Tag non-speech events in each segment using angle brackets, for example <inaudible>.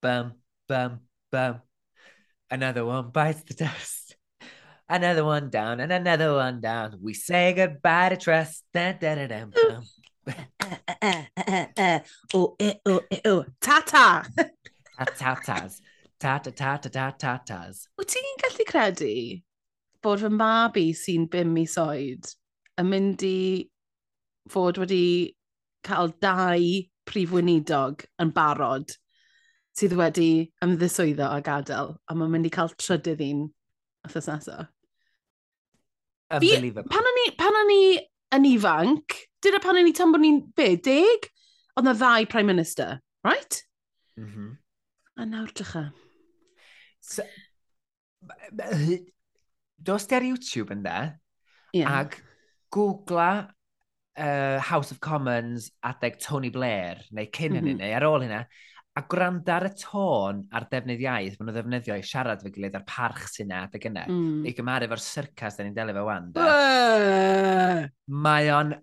bam, bam, bam. Another one bites the dust. Another one down and another one down. We say goodbye to trust. Da, da, da, da, bam. oh, eh, oh, eh. eh, eh Ta-ta! Ta-ta-tas. Ta-ta-ta-ta-ta-tas. Wyt ti'n gallu credu bod fy mab i sy'n bum mis oed yn mynd i fod wedi cael dau prif weinidog yn barod sydd wedi ymddiswyddo a gadael, a mae'n mynd i cael trydydd un wrthos nesaf. Unbelievable. Pan o'n i, pan o'n i yn ifanc, dyna pan o'n i tan bod ni'n be, deg? Oedd na ddau Prime Minister, right? Mm -hmm. A nawr drycha. So, dos di ar YouTube yn de, yeah. ac googla uh, House of Commons adeg Tony Blair, neu cyn mm -hmm. hynny, mhm. neu ar ôl hynna, a gwrando ar y tôn a'r defnydd iaith, maen nhw ddefnyddio i siarad fe gilydd ar parch sy'n ad y gynnar, mm. i gymaru efo'r syrcas da ni'n delio fe wan. mae o'n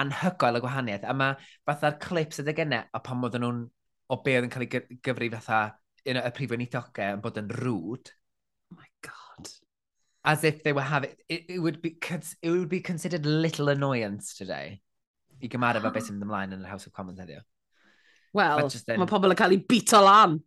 anhygoel y gwahaniaeth, a mae fatha'r clips ydy gynnar, a pan oedden nhw'n o be oedd yn cael ei gyfri fatha un y prif weinidogau yn bod yn rŵd. Oh my god. As if they were having... It, it, would be, it would be considered little annoyance today. I gymaru efo beth sy'n mynd ymlaen yn yr House of Commons heddiw. Wel, then... mae pobl yn cael ei bito lan.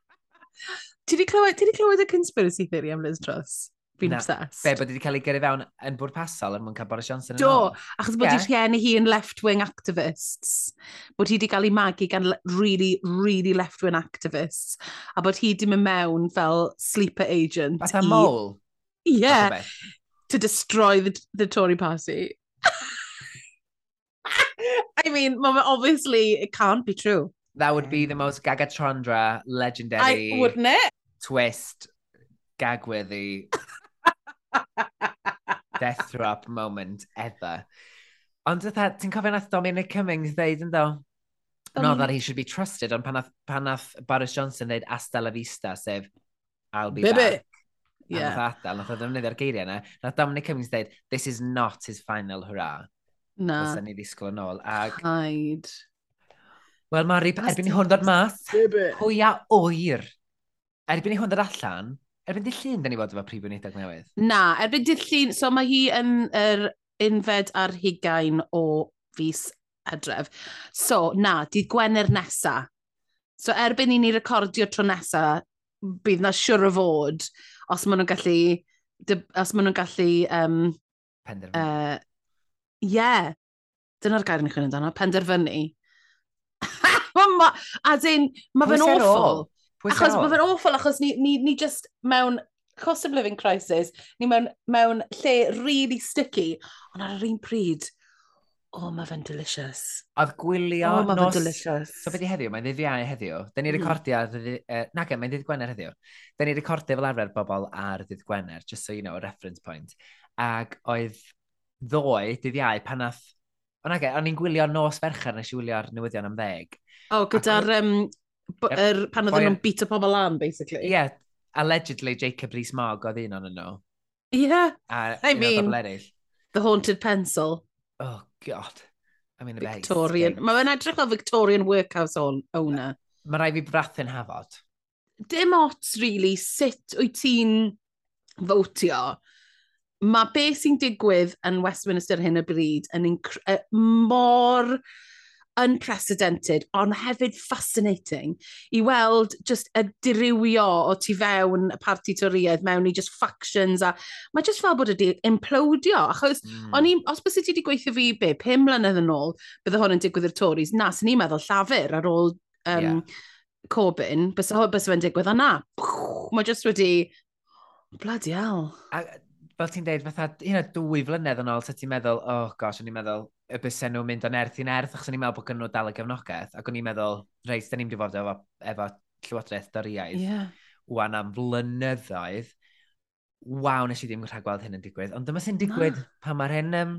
<laughs> ti di clywed, ti di clywed y conspiracy theory am Liz Truss? Fi'n obsessed. Be, bod wedi cael ei gyrru fewn yn bwrpasol yn mwyn cael Boris Johnson yn Do, ôl. achos bod yeah. rhieni hi yn left-wing activists. Bod hi wedi cael ei magu gan really, really left-wing activists. A bod hi wedi mynd mewn fel sleeper agent. Fatha i... mole? Yeah. To destroy the, the Tory party. <laughs> I mean, mae obviously, it can't be true. That would be the most Gaga Chandra legendary... I, wouldn't it? ...twist, gag-worthy, <laughs> death drop moment ever. Ond ydw, ti'n cofio nath Dominic Cummings ddeud yn do? Um, Not that he should be trusted, ond pan nath, pan nath Boris Johnson ddeud hasta la vista, sef I'll be Bibi. back. Yeah. Nath adal, nath o ddefnyddio'r geiriau yna. Nath Dominic Cummings ddeud, this is not his final hurrah. Na. Fysa ni ddisgwyl yn ôl. Ag... Haid. Wel, Mari, erbyn i hwn ddod mas, pwy a oer. Erbyn i hwn ddod allan, erbyn dydd llun, da ni fod efo prif wneud newydd. Na, erbyn dydd llun, so mae hi yn yr unfed ar hugain o fus hydref. So, na, dydd Gwener nesa. So, erbyn i ni recordio tro nesa, bydd na siwr o fod, os maen nhw'n gallu, os maen nhw'n gallu um, penderfynu. Uh, yeah, dyna'r gair ni'n chwilio amdano, penderfynu. <laughs> ma, as in, mae fe'n awful. Achos mae fe'n awful, achos ni, ni, ni just mewn cost of living crisis, ni mewn, mewn lle really sticky, ond ar yr un pryd, o, oh, mae fe'n delicious. Oedd gwylio oh, nos... delicious. So beth i heddiw? Mae'n ddydd iau heddiw. Da ni mm-hmm. recordio... ar Ddi... Uh, Nage, mae'n ddydd Gwener heddiw. Da ni recordio fel arfer bobl ar ddydd Gwener, just so you know, a reference point. Ac oedd ddoe, dydd iau, pan nath... Ond ag, o'n i'n gwylio nos fercher nes i wylio'r newyddion am ddeg. O, oh, gyda'r... Um, er, pan oedden nhw'n beat o pobl lan, basically. Ie, yeah, allegedly Jacob Rees-Mogg oedd un o'n nhw. Ie. Yeah. A, I mean, eraill. the haunted pencil. Oh, God. I mean, Victorian. Mae fe'n edrych fel Victorian workhouse owner. Mae rai fi brathu'n hafod. Dim ots, really, sut wyt ti'n fowtio mae beth sy'n digwydd yn Westminster hyn y bryd yn uh, mor unprecedented, ond hefyd fascinating i weld just y dirywio o tu fewn y parti toriaeth, mewn i just factions a mae just fel bod wedi implodio achos mm. o'n i, os bys i ti wedi gweithio fi be, pum mlynedd yn ôl bydde hwn yn digwydd i'r Tories, na, sy'n ni'n meddwl llafur ar ôl um, yeah. Corbyn, bys, bys fe'n digwydd a na, mae just wedi bloody hell. A, fel ti'n deud, fatha, un o dwy flynedd yn ôl, so ti'n meddwl, oh gosh, o'n i'n meddwl, y bysen nhw'n mynd o'n erth i'n erth, achos o'n i'n meddwl bod gen nhw dal y gefnogaeth, ac o'n i'n meddwl, reis, da ni'n mynd i fod efo, efo Llywodraeth Doriaidd, yeah. wan am flynyddoedd, waw, nes i ddim rhaid gweld hyn yn digwydd, ond dyma sy'n digwydd ah. pan mae'r hyn, um,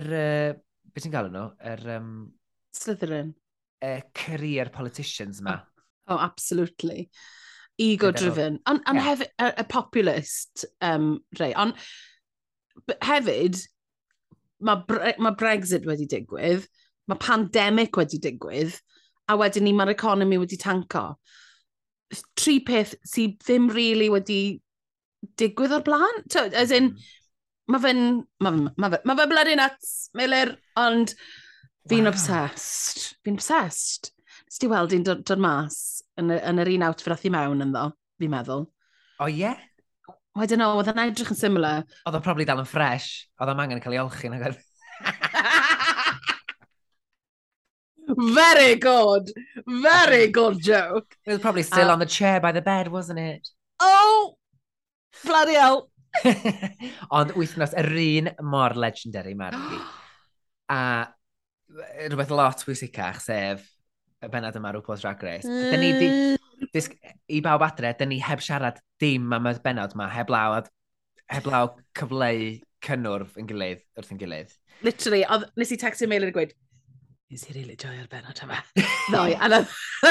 er, uh, beth sy'n galw nhw, yr... Er, um, Slytherin. Uh, career politicians yma. Oh, oh absolutely. Ego-driven. Ond on yeah. hefyd, y, y populist um, rei. Ond hefyd, mae, bre ma Brexit wedi digwydd, mae pandemic wedi digwydd, a wedyn ni mae'r economi wedi tanco. Tri peth sydd ddim really wedi digwydd o'r blaen. So, as in, hmm. mae fe'n... Mae fe, ma fe, ma fe bloody nuts, Miller, ond fi'n wow. obsessed. Fi'n obsessed. Sti weld i'n dod, dod mas yn, y, yn yr un outfit ath i mewn yn ddo, fi'n meddwl. O oh, ie? Yeah? I don't know, oedd yn edrych yn similar. Oedd o'n probably dal yn fresh. Oedd o'n angen cael ei olchi. <laughs> Very good. Very good joke. It was probably still uh, on the chair by the bed, wasn't it? Oh! Bloody hell. <laughs> Ond wythnos, yr un mor legendary, Marfi. <gasps> a rhywbeth lot pwysicach, sef y benod yma rhywbeth Drag Race. Mm. Dyn ni di, mm. disg, I bawb adre, dyn ni heb siarad dim am y benod yma, heb law, heb law cyfleu cynnwrf yn gilydd, wrth yn gilydd. Literally, oedd, nes i textio meilir yn gweud, is he really joio'r benod yma. <laughs> Ddoi, a na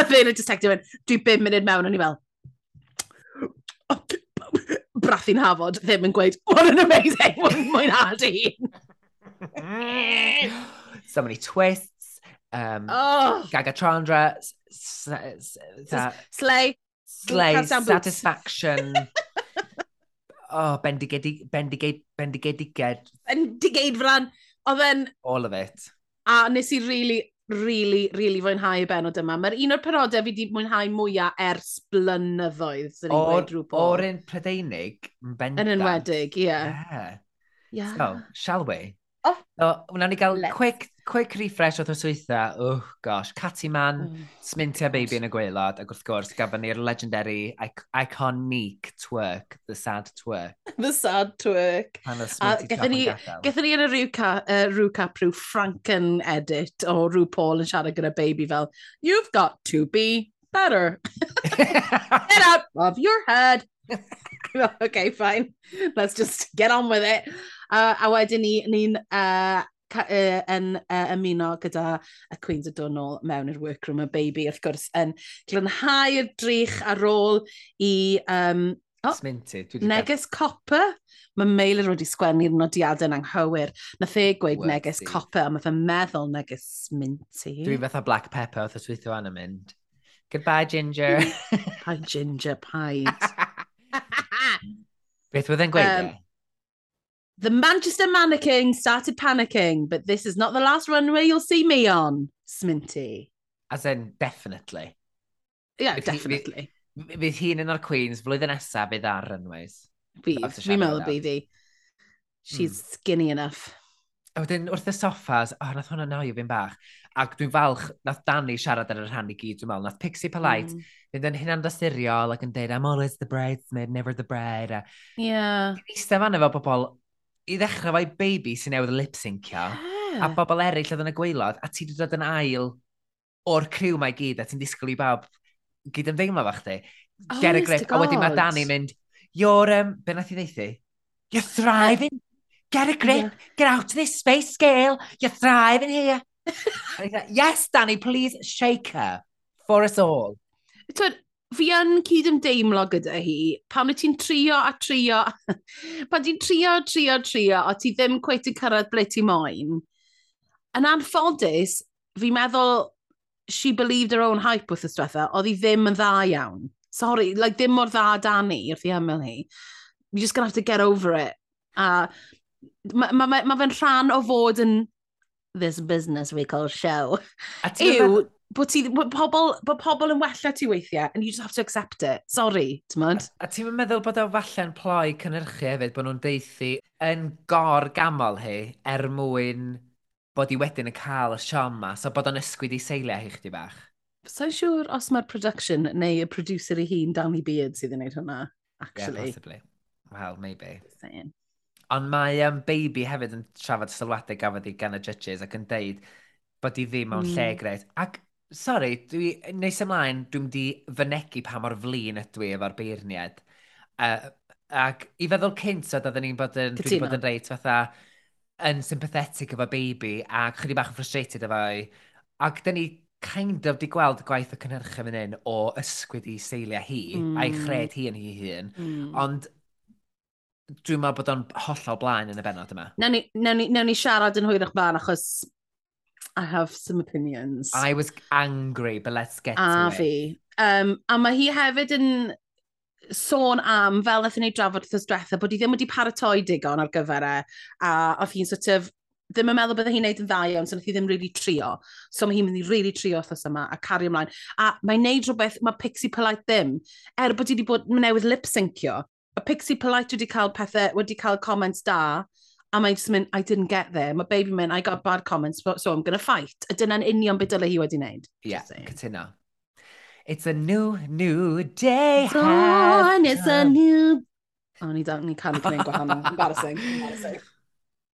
fe'n just textio yn, dwi 5 munud mewn, o'n i fel, brathu'n hafod ddim yn gweud, what an amazing, mwynhad un. <laughs> so many twists, um, oh! Gaga Chandra, Slay, Slay, Satisfaction. <laughs> oh, bendigedig, bendigedig, bendigediged. Bendigeidfran. Oedd e'n... All of it. A nes i really, really, really fwynhau y benod yma. Mae'r un o'r penodau fi wedi mwynhau mwyaf ers blynyddoedd. O'r, o'r un predeinig, yn bendant. Yn enwedig, ie. Yeah. yeah. Yeah. So, shall we? Oh. So, wnawn ni gael quick, quick refresh o'r swytha. Oh, gosh. Catty Man, mm. Oh, Smintia Baby yn y gweilad. Ac wrth gwrs, gafon ni'r legendary, iconic twerk, the sad twerk. <laughs> the sad twerk. A gethon ni, gethon ni yn y rhyw uh, rhyw Franken edit o rhyw Paul yn siarad gyda Baby fel, you've got to be better. <laughs> get out of your head. <laughs> okay, fine. Let's just get on with it. A, a wedyn ni, ni'n uh, uh, yn uh, ymuno gyda y Queens y Donol mewn i'r workroom y baby, wrth gwrs, yn glynhau'r drych ar ôl i um, Oh, Sminted. Neges copper. Mae Meilir wedi sgwennu'r nodiadau yn anghywir. Nath e gweud Worthy. neges copper, a mae fe'n meddwl neges sminty. Dwi'n fatha black pepper oedd y swithio anna mynd. Goodbye, Ginger. Hi, Ginger paid. <laughs> Beth wedi'n gweud um, e? The Manchester mannequin started panicking, but this is not the last runway you'll see me on, Sminty. As in, definitely. Yeah, bydd definitely. Bydd, bydd hi'n un o'r Queens flwyddyn nesaf bydd ar runways. Bydd, fi'n meddwl bydd hi. She's mm. skinny enough. A wedyn wrth y soffas, o, oh, nath hwnna noio fi'n bach. Ac dwi'n falch, nath Dani siarad ar yr rhan i gyd, dwi'n meddwl, nath Pixie Polite, mm. fynd yn hynna'n dasuriol ac yn dweud, I'm always the bridesmaid, never the bride. A... Yeah. Dwi'n eistedd fan efo bobl i ddechrau fo'i baby sy'n newydd lip-syncio, yeah. a ah. bobl eraill oedd yn y gweilod, a ti wedi dod yn ail o'r criw mae gyd, a ti'n disgwyl i bawb gyd ymddeimlo fo chdi. Oh, Derek Griff, a wedyn mae Dani mynd, you're, um, be nath i ddeithi? You're thriving! Get a grip! Yeah. Get out of this space scale! You're thriving here! <laughs> and he's like, yes, Danny, please shake her for us all. Twyd, fi yn cydymdeimlo gyda hi, pan wyt ti'n trio a trio, <laughs> pan ti'n trio, trio, trio, a ti ddim cweith yn cyrraedd ble ti moyn. Yn anffodus, fi'n meddwl she believed her own hype wrth ystwetha, oedd hi ddim yn dda iawn. Sorry, like, ddim mor dda Dani wrth i ymyl hi. You're just gonna have to get over it. A mae ma, ma, ma fe'n rhan o fod yn this business we call show. A ti'n yw, bod ti, bod pobl, bod pobl yn wella ti weithiau, and you just have to accept it. Sorry, ti'n mynd? A, a ti'n meddwl bod o falle'n ploi cynnyrchu hefyd, bod nhw'n deithi yn gor gamol hi er mwyn bod i wedyn yn cael y siom ma, so bod o'n ysgwyd i seiliau hi chdi bach? Sa'n so, siŵr os mae'r production neu y producer i hun Danny Beard sydd yn gwneud hwnna, actually. Yeah, possibly. Well, maybe. Saying. Ond mae um, Baby hefyd yn trafod sylwadau gafodd i gan y judges ac yn deud bod i ddim mewn mm. lle hmm. gred. Ac Sori, dwi, nes ymlaen, dwi'n di fynegu pa mor flin ydw i efo'r beirniad. Uh, ac i feddwl cynt o dydyn ni'n bod yn, dwi'n bod yn reit fatha yn sympathetic efo baby a chydig bach yn frustrated efo i. Ac dyn ni kind of di gweld gwaith y cynhyrchu fan hyn o ysgwyd i seiliau hi mm. a'i hmm. chred hi yn hi hun. Mm. Ond dwi'n meddwl bod o'n hollol blaen yn y benod yma. Nawn ni, nawn ni, nawn ni siarad yn hwyrach fan achos I have some opinions. I was angry, but let's get a to it. fi. Um, a mae hi hefyd yn sôn am, fel nath ni drafod wrthos diwetha, bod hi ddim wedi paratoi digon ar gyfer e, a oedd hi'n sort of ddim yn meddwl byddai hi'n neud yn dda iawn, so nath hi ddim really trio. So mae hi'n mynd i really trio wrthos yma a cario ymlaen. A mae'n neud rhywbeth, mae Pixie Polite ddim, er bod hi wedi bod newydd lip syncio. Y Pixie Polite wedi cael pethau, wedi cael comments da, A mae'n just mynd, I didn't get there. Mae baby mynd, I got bad comments, but, so I'm gonna fight. A dyna'n union beth dylai hi wedi wneud. Ie, yeah, cytuno. It's a new, new day. Dawn, it's a new... O, ni dan, ni can gwneud gwahanol. <laughs> Embarrassing. Embarrassing.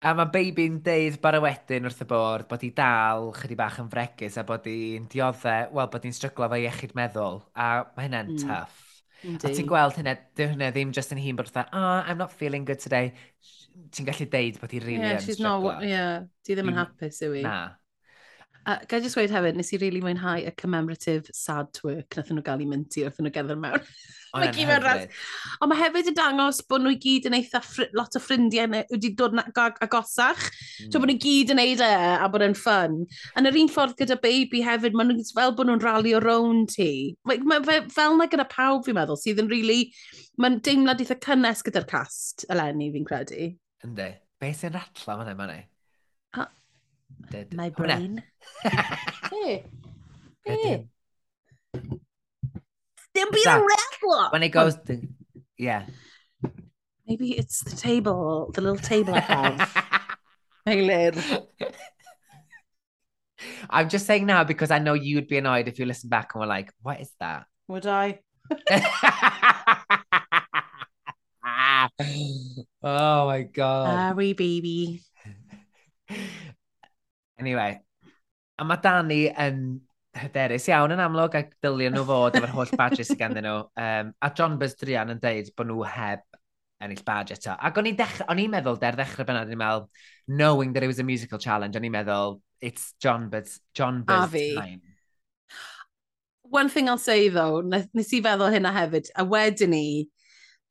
A mae baby'n deud bara wedyn wrth y bord bod hi dal chydig bach yn fregus a bod hi'n dioddau, wel, bod hi'n stryglo fo iechyd meddwl. A mae hynna'n mm. tough. Indeed. A ti'n gweld hynny, dy hynny ddim just yn hun bod fatha, ah, I'm not feeling good today. Ti'n gallu deud bod hi really yeah, yn she's struggling. not, yeah, ti ddim yn mm. hapus yw i. Na, A uh, gael jyst weid hefyd, nes i rili really mwynhau y commemorative sad twerk nath nhw gael ei myntu wrth nhw gerdded mewn. Mae gyd mewn rhaid. Ond mae hefyd yn dangos bod nhw i gyd yn eitha lot o ffrindiau wedi dod agosach. Mm. So bod nhw gyd yn neud e a bod e'n ffyn. Yn yr un ffordd gyda baby hefyd, maen nhw fel bod nhw'n rali o rown ti. Mae, mae, fe, fel na gyda pawb fi'n meddwl, sydd yn rili... Really, mae'n deimlad eitha cynnes gyda'r cast eleni fi'n credu. Yndi. Be sy'n ratla fan hynny? Dyd- My brain. Hey. Byd That- yn ratlo! When it goes to... Yeah. Maybe it's the table, the little table I have. <laughs> Eilir. I'm just saying now because I know you'd be annoyed if you listen back and were like, what is that? Would I? <laughs> <laughs> oh my god. Harry, baby. Anyway, a mae Dani yn hyderus iawn yn amlwg ac dylio nhw fod efo'r holl badges sydd ganddyn nhw. Um, a John Buzz Drian yn deud bod nhw heb ennill badge eto. Ac o'n i'n dech... meddwl, der ddechrau bennod, o'n i'n meddwl, knowing that it was a musical challenge, o'n i'n meddwl, it's John Buzz, John Buzz time. One thing I'll say though, nes i feddwl hynna hefyd, a wedyn ni,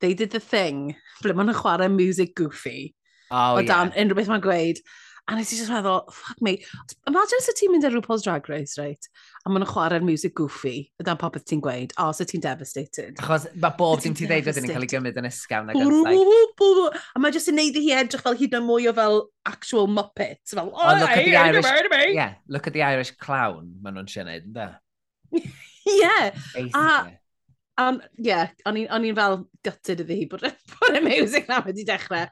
they did the thing, ble maen nhw'n chwarae music goofy. Oh, o dan yeah. unrhyw beth mae'n gweud. A nes i just meddwl, fuck me. Imagine os y ti'n mynd ar RuPaul's Drag Race, right? A maen nhw'n chwarae'r music goofy. Yda'n popeth ti'n gweud. O, oh, so ti'n devastated. Achos mae bob dim ti'n ddeud wedyn yn cael ei gymryd yn ysgawn ag ysgawn. A mae jyst yn neud i hi edrych fel hyd yn mwy o fel actual muppet. Fel, o, oh, look at the Irish, yeah, look at the Irish clown, maen nhw'n siarad, ynddo? <laughs> yeah. Basically. A, um, yeah, o'n i'n fel gutted iddi hi bod, <laughs> bod y music na wedi dechrau.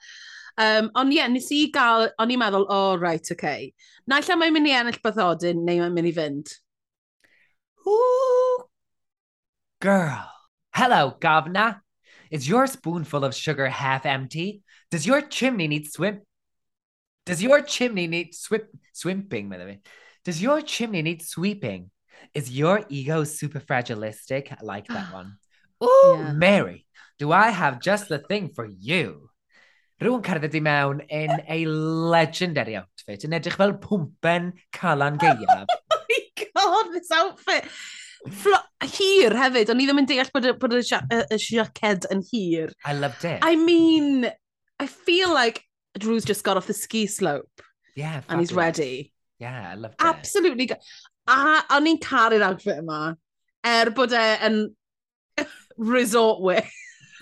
Um, ond ie, yeah, nes i gael, o'n i'n meddwl, oh, right, okay. Naill am mae'n mynd i ennill bythodyn, neu mae'n mynd i fynd. Ooh, girl. Hello, governor. Is your spoonful of sugar half empty? Does your chimney need swim? Does your chimney need swip swimping, by the way? Does your chimney need sweeping? Is your ego super fragilistic? I like that <sighs> one. Ooh, Yeah. Mary, do I have just the thing for you? Rwy'n cerdded i mewn in a legendary outfit, yn edrych fel pwmpen calan geiaf. <laughs> oh my god, this outfit! Flo hir hefyd, o'n i ddim yn deall bod, bod y, y siaced yn hir. I loved it. I mean, I feel like Drew's just got off the ski slope. Yeah, fabulous. And he's ready. Yeah, I loved it. Absolutely. A o'n i'n caru'r outfit yma, er bod e yn <laughs> resort wear.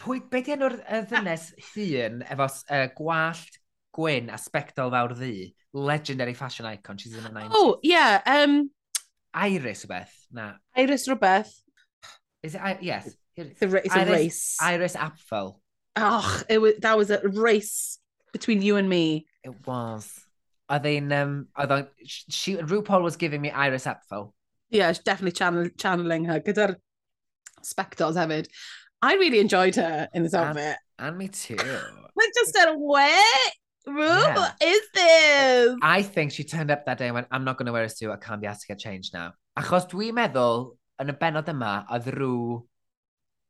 Pwy, be di enw'r uh, ddynes hun efo uh, gwallt gwyn a spectol fawr ddi? Legendary fashion icon, she's in the 90s. Oh, yeah. Um, Iris rhywbeth, na. Iris rhywbeth. Is it, I, yes. It's a, it's Iris, a race. Iris Apfel. Och, it was, that was a race between you and me. It was. Oedd ein, um, oedd o'n, she, RuPaul was giving me Iris Apfel. Yeah, she's definitely channel, channeling her gyda'r spectols hefyd. I really enjoyed her in this and, outfit. And me too. Like, just said, what room yeah. is this? I think she turned up that day and went, I'm not going to wear a suit, I can't be asked to get changed now. Achos dwi'n meddwl, yn y benod yma, oedd rhyw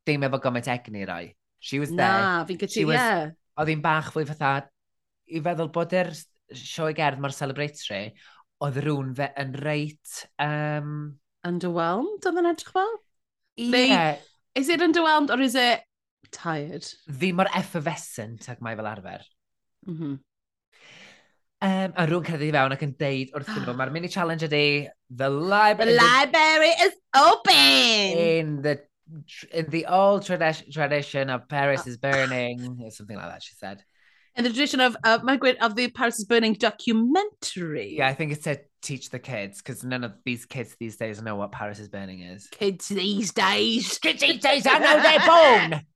ddim efo gymaint egni rai. She was there. Na, fi'n gytio, ie. Oedd hi'n bach fwy fatha, i feddwl bod yr sioe gerdd mor celebratory, oedd rhywun fe yn reit... Um... Underwhelmed, oedd yn edrych fel? Ie. Yeah. Neu Is it underwhelmed or is it tired? Ddim mor effervescent ag mae fel arfer. Mm -hmm. Um, a rhywun cerddi fewn ac yn deud wrth nhw, <gasps> mae'r mini challenge ydi, the library... The library is open! In the in the old tradi tradition of Paris oh. is burning, or something like that, she said. In the tradition of uh, my great of the Paris is burning documentary. Yeah, I think it's said teach the kids because none of these kids these days know what Paris is Burning is. Kids these days. Kids these days, I know they're <laughs> born. <laughs>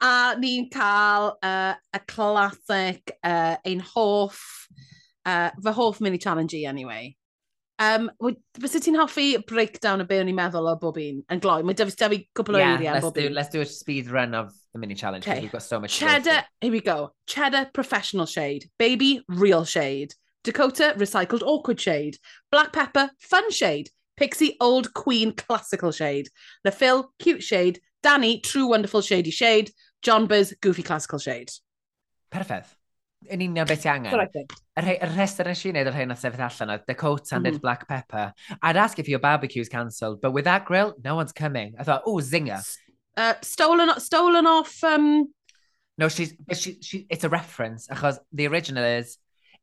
A ni'n cael uh, y classic, uh, ein hoff, uh, fy hoff mini challenge i anyway. Um, Bys ti'n hoffi breakdown o be o'n i'n meddwl o bob un yn gloi? Mae dyfu dyfu cwpl o yeah, eiriau bob un. Let's do a speed run of the mini challenge because okay. we've got so much. Cheddar, here we go. Cheddar professional shade. Baby real shade. Dakota, recycled awkward shade. Black pepper, fun shade. Pixie, old queen, classical shade. The Phil, cute shade. Danny, true wonderful shady shade. John Buzz, goofy classical shade. Perffaith. Yn union beth ti angen. Y rhestr nes i wneud o'r rhain o sefyll allan oedd Dakota mm. Mm-hmm. did black pepper. I'd ask if your barbecue's cancelled, but with that grill, no one's coming. I thought, oh, zinger. Uh, stolen, stolen off... Um... No, she's, she, she, it's a reference, achos the original is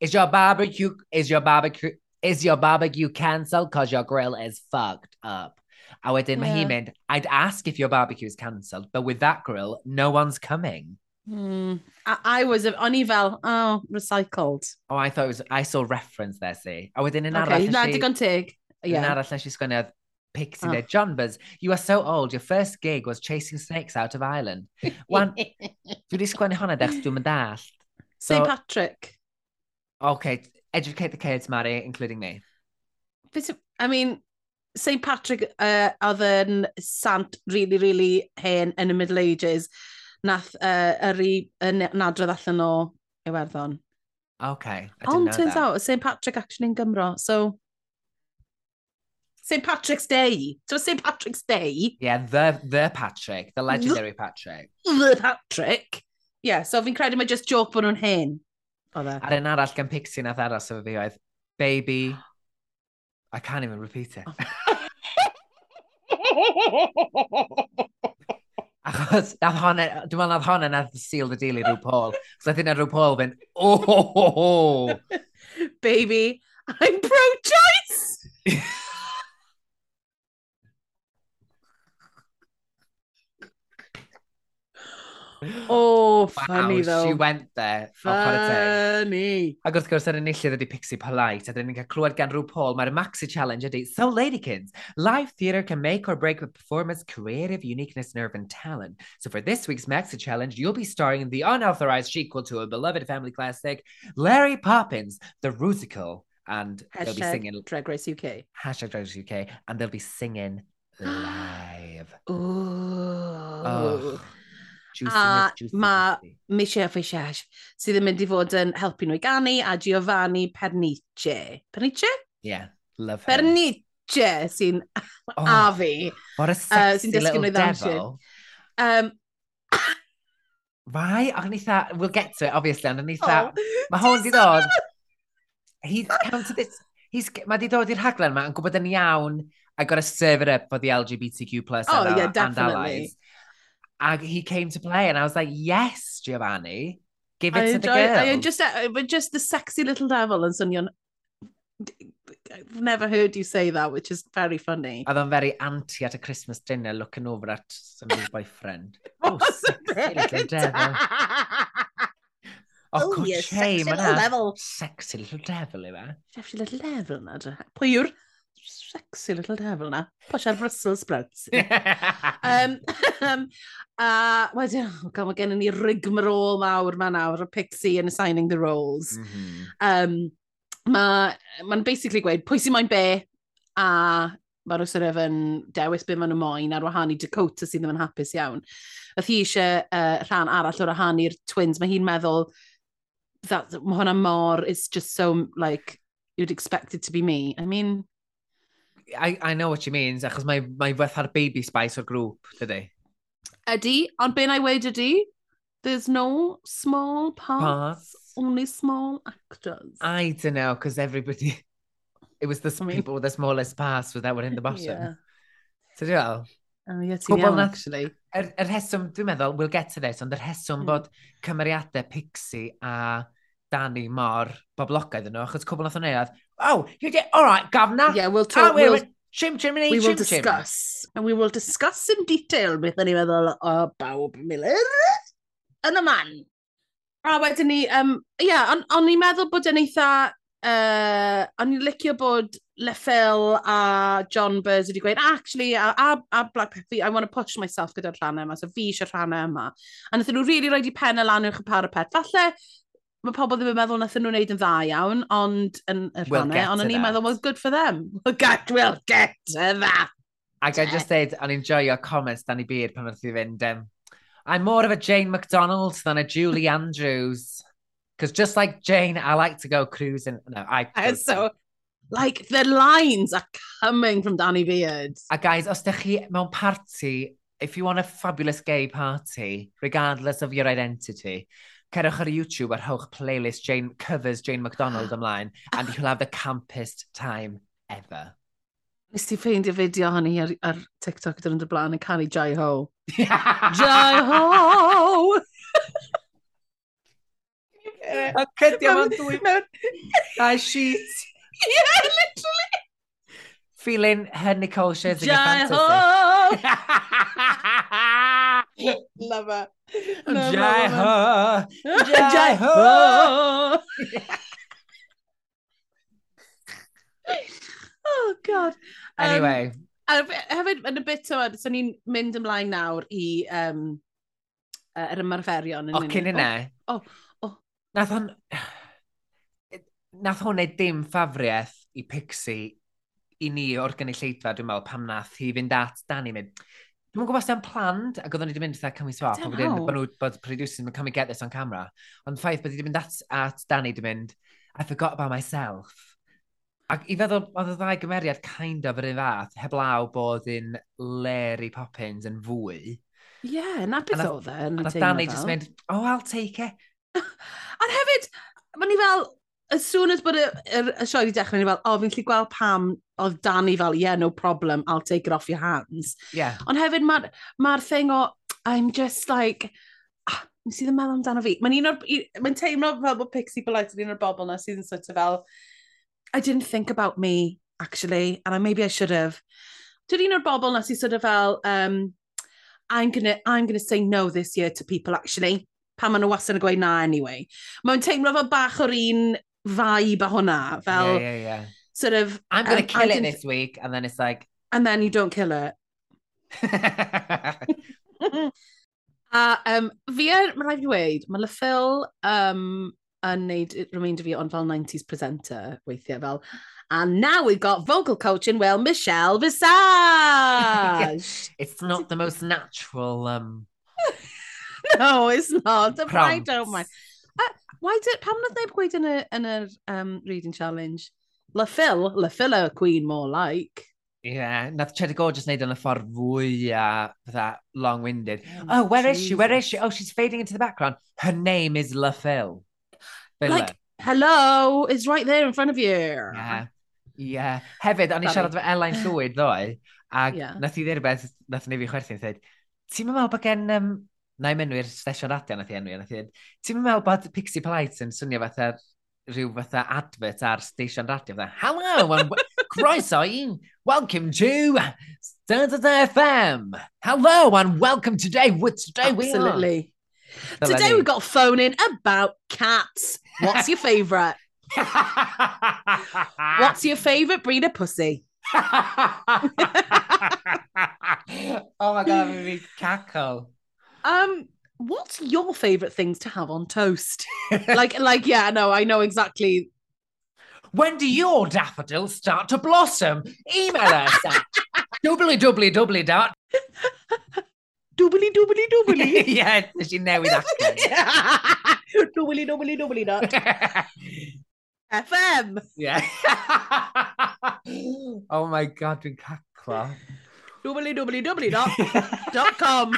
Is your barbecue is your barbecue is your barbecue cancelled because your grill is fucked up? A wedyn yeah. mae hi'n mynd, I'd ask if your barbecue is cancelled, but with that grill, no one's coming. Mm. I, I was, o'n i fel, oh, recycled. Oh, I thought it was, I saw reference there, see. A wedyn yn arall... Okay, na digon teg. Yeah. Arall nes i sgwyniodd Pixie oh. there. John Buzz, you are so old. Your first gig was chasing snakes out of Ireland. Wan, <laughs> dwi wedi sgwennu hwnna dechs dwi'n mynd all. So, St. Patrick. Okay, educate the kids, Mary, including me. But, I mean, St Patrick uh, oedd yn sant really, really hen yn y Middle Ages, nath uh, yr i yn adrodd allan o Iwerddon. Okay, I didn't Ond know turns that. out, St Patrick actually yn Gymro, so... St Patrick's Day. So St Patrick's Day. Yeah, the, the Patrick, the legendary the, Patrick. The Patrick. Yeah, so fi'n credu mae just joke bod nhw'n hen. E. A'r un arall gan Pixie nath aros efo fi oedd, baby, I can't even repeat it. <laughs> Achos, nath honne, dwi'n meddwl nath honne nath seal the deal i rhyw Paul. So nath hynna rhyw Paul fynd, oh, ho, ho, ho. <laughs> Baby, I'm pro-choice! <laughs> oh, funny wow, though. she went there. Funny. Ac wrth gwrs, yr enillydd ydi Pixie Polite, a dyn ni'n cael clywed gan rhyw Paul, mae'r Maxi Challenge ydi, so lady kids, live theatre can make or break a performance creative uniqueness, nerve and talent. So for this week's Maxi Challenge, you'll be starring in the unauthorized sequel to a beloved family classic, Larry Poppins, The Rusical, and they'll be singing, Drag Race UK. hashtag Drag Race UK, and they'll be singing <gasps> live. Ooh. Oh, a mae Michelle Fishash sydd yn mynd i fod yn helpu nhw i ganu a Giovanni Pernice. Pernice? Yeah, love her. Pernice sy'n oh, <laughs> a fi. What a uh, sexy uh, little devil. Um, Mae, ac yn eitha, we'll get to it, obviously, ond yn eitha, oh. mae hwn di dod, he's come to this, he's, mae di dod i'r rhaglen yma yn gwybod yn iawn, I got to serve it up for the LGBTQ plus oh, and, yeah, definitely. allies and he came to play, and I was like, yes, Giovanni, give it I to enjoy, the girl. I just, uh, but just the sexy little devil yn swnio'n I've never heard you say that, which is very funny. Oedd o'n very anti at a Christmas dinner looking over at somebody's boyfriend. <laughs> oh, sexy little devil. Oh, oh shame sexy little devil. Sexy little devil, yw e? Sexy little devil, na. Pwy yw'r sexy little devil na. Posh ar Brussels sprouts. <laughs> um, um, a wedyn, oh, gael, mae i ni rigmarol mawr ma nawr o Pixie yn assigning the roles. Mm -hmm. um, Mae'n ma basically gweud pwy sy'n moyn be a mae'r Russell Evan dewis be maen nhw moyn ar wahan i Dakota sydd ddim yn hapus iawn. Oedd hi eisiau uh, rhan arall o'r rhan i'r twins, mae hi'n meddwl that, mae hwnna mor, it's just so, like, you'd expect it to be me. I mean, I, I know what she means, achos mae, mae fatha'r baby spice o'r grŵp, dydy. Ydy, ond be na i wedi ydy, there's no small parts, parts, only small actors. I don't know, because everybody... It was the people with the smallest parts that were in the bottom. Yeah. So dwi'n. Oh, yeah, ti'n iawn, actually. Yr, er, er rheswm, dwi'n meddwl, we'll get to this, ond yr er rheswm mm. bod cymeriadau Pixie a Danny mor boblogaidd yno, achos cwbl nath o'n ead, oh, you did, all right, gafna. Yeah, we'll oh, talk, oh, we'll, we'll, chim, shim, we will shim, discuss, and we will discuss in detail beth ni'n meddwl o bawb Miller yn y man. A wedyn ni, um, ie, yeah, on, o'n i'n meddwl bod yn eitha, uh, o'n i'n licio bod Leffel a John Burrs wedi gweud, actually, a, a, a Black Pepper, I want to push myself gyda'r rhannau yma, so fi eisiau rhannau yma. A wnaethon nhw really roed i pen y lan uwch y parapet. Falle, mae pobl ddim yn meddwl nath nhw'n wneud yn dda iawn, ond yn y we'll rhannau, ond o'n i'n meddwl, well, good for them. <laughs> Well, get, we'll get to that. Ac I just said, o'n i'n comments Danny Beard, pan wrth i fynd, um, I'm more of a Jane MacDonald than a Julie Andrews. Because just like Jane, I like to go cruising. No, I... And So, like, the lines are coming from Danny Beard. A guys, os ydych chi mewn party, if you want a fabulous gay party, regardless of your identity, Cerwch ar YouTube a rhowch playlist Jane, covers Jane MacDonald ymlaen and you'll have the campest time ever. Nes ti ffeindio fideo hynny ar, ar TikTok dyn nhw'n blaen yn canu Jai Ho. <laughs> Jai Ho! A cydio mewn dwy mewn... A sheet. Yeah, literally! Feeling her Nicole Scherzinger Jai fantasy. Ho! Love her. No, Jai ho! Jai ho! oh, God. Um, anyway. A hefyd, yn y bit o, so ni'n mynd ymlaen nawr i um, uh, yr ymarferion. O, cyn yna. O, o. Nath hwn... <sighs> Nath hwn neud dim ffafriaeth i Pixie i ni o'r gynulleidfa, dwi'n meddwl, pam nath hi fynd at Dani, mynd, Dwi'n gwybod os planned, ac oedden ni wedi mynd eitha, can we swap? Dwi'n gwybod bod nhw, bod producers yn can we get this on camera? Ond ffaith bod wedi mynd at, at Danny, dwi'n mynd, I forgot about myself. Ac i feddwl, oedd y ddau gymeriad kind of yr un fath, heblaw bod yn Larry Poppins yn fwy. Yeah, na beth oedd e. A Danny just mynd, oh, I'll take it. <laughs> Ond hefyd, mae ni fel, as soon as bod y, y, y sioe wedi dechrau, ni fel, o, oh, fi'n lli gweld pam oedd Danny fel, yeah, no problem, I'll take it off your hands. Yeah. Ond hefyd, mae'r ma, thing o, I'm just like, ah, nes i ddim meddwl amdano fi. Mae'n un o'r, mae'n teimlo fel bod Pixie Polite yn un o'r bobl na sydd yn sort of fel, I didn't think about me, actually, and I, maybe I should have. Dwi'n un o'r bobl na sydd sort of fel, um, I'm gonna, I'm gonna say no this year to people, actually pan maen nhw wastad yn gweud na anyway. Mae'n teimlo fel bach o'r un vibe a hwnna, fel yeah, yeah, yeah. sort of... I'm going to um, kill I it didn't- this week, and then it's like... <laughs> And then you don't kill it. a <laughs> um, fi yn, mae'n rhaid i dweud, mae Phil um, yn neud remainder fi ond fel 90s presenter weithiau fel, and now we've got vocal coaching, well, Michelle Visage! <laughs> it's not the most natural... Um, no, it's not. I don't mind. Uh, Why did, pam nad neb gweud yn, y, yn y um, reading challenge? La Phil, La Phil a Queen more like. Ie, yeah, nath Cheddar Gorgeous wneud yn y ffordd fwy a fatha long-winded. Oh, oh, where Jesus. is she? Where is she? Oh, she's fading into the background. Her name is La Phil. Billa. Like, hello, it's right there in front of you. Yeah. Yeah. Hefyd, o'n i siarad efo Elaine Llwyd ddoe, a <laughs> yeah. nath i ddweud rhywbeth, nath ni fi chwerthu'n dweud, ti'n meddwl bod gen um, na i menwi'r stesion radio nath i enwi, nath i dweud, ti'n meddwl bod Pixie Polite yn swnio fatha rhyw fatha advert ar station radio, fatha, hello, and <laughs> croeso i, welcome to Standard FM. Hello and welcome today, what today we are. Absolutely. Today we got phone in about cats. What's your favourite? <laughs> What's your favourite breed of pussy? <laughs> oh my god, I'm gonna be cackle. Um, what's your favourite things to have on toast? <laughs> like, like, yeah, no, I know exactly. When do your daffodils start to blossom? Email us at www dot. Doobly doobly doobly. yeah, nes i newid acen. <laughs> doobly doobly doobly dot <laughs> FM. yeah. oh my god, dwi'n caclo. Doobly doobly doobly dot dot com.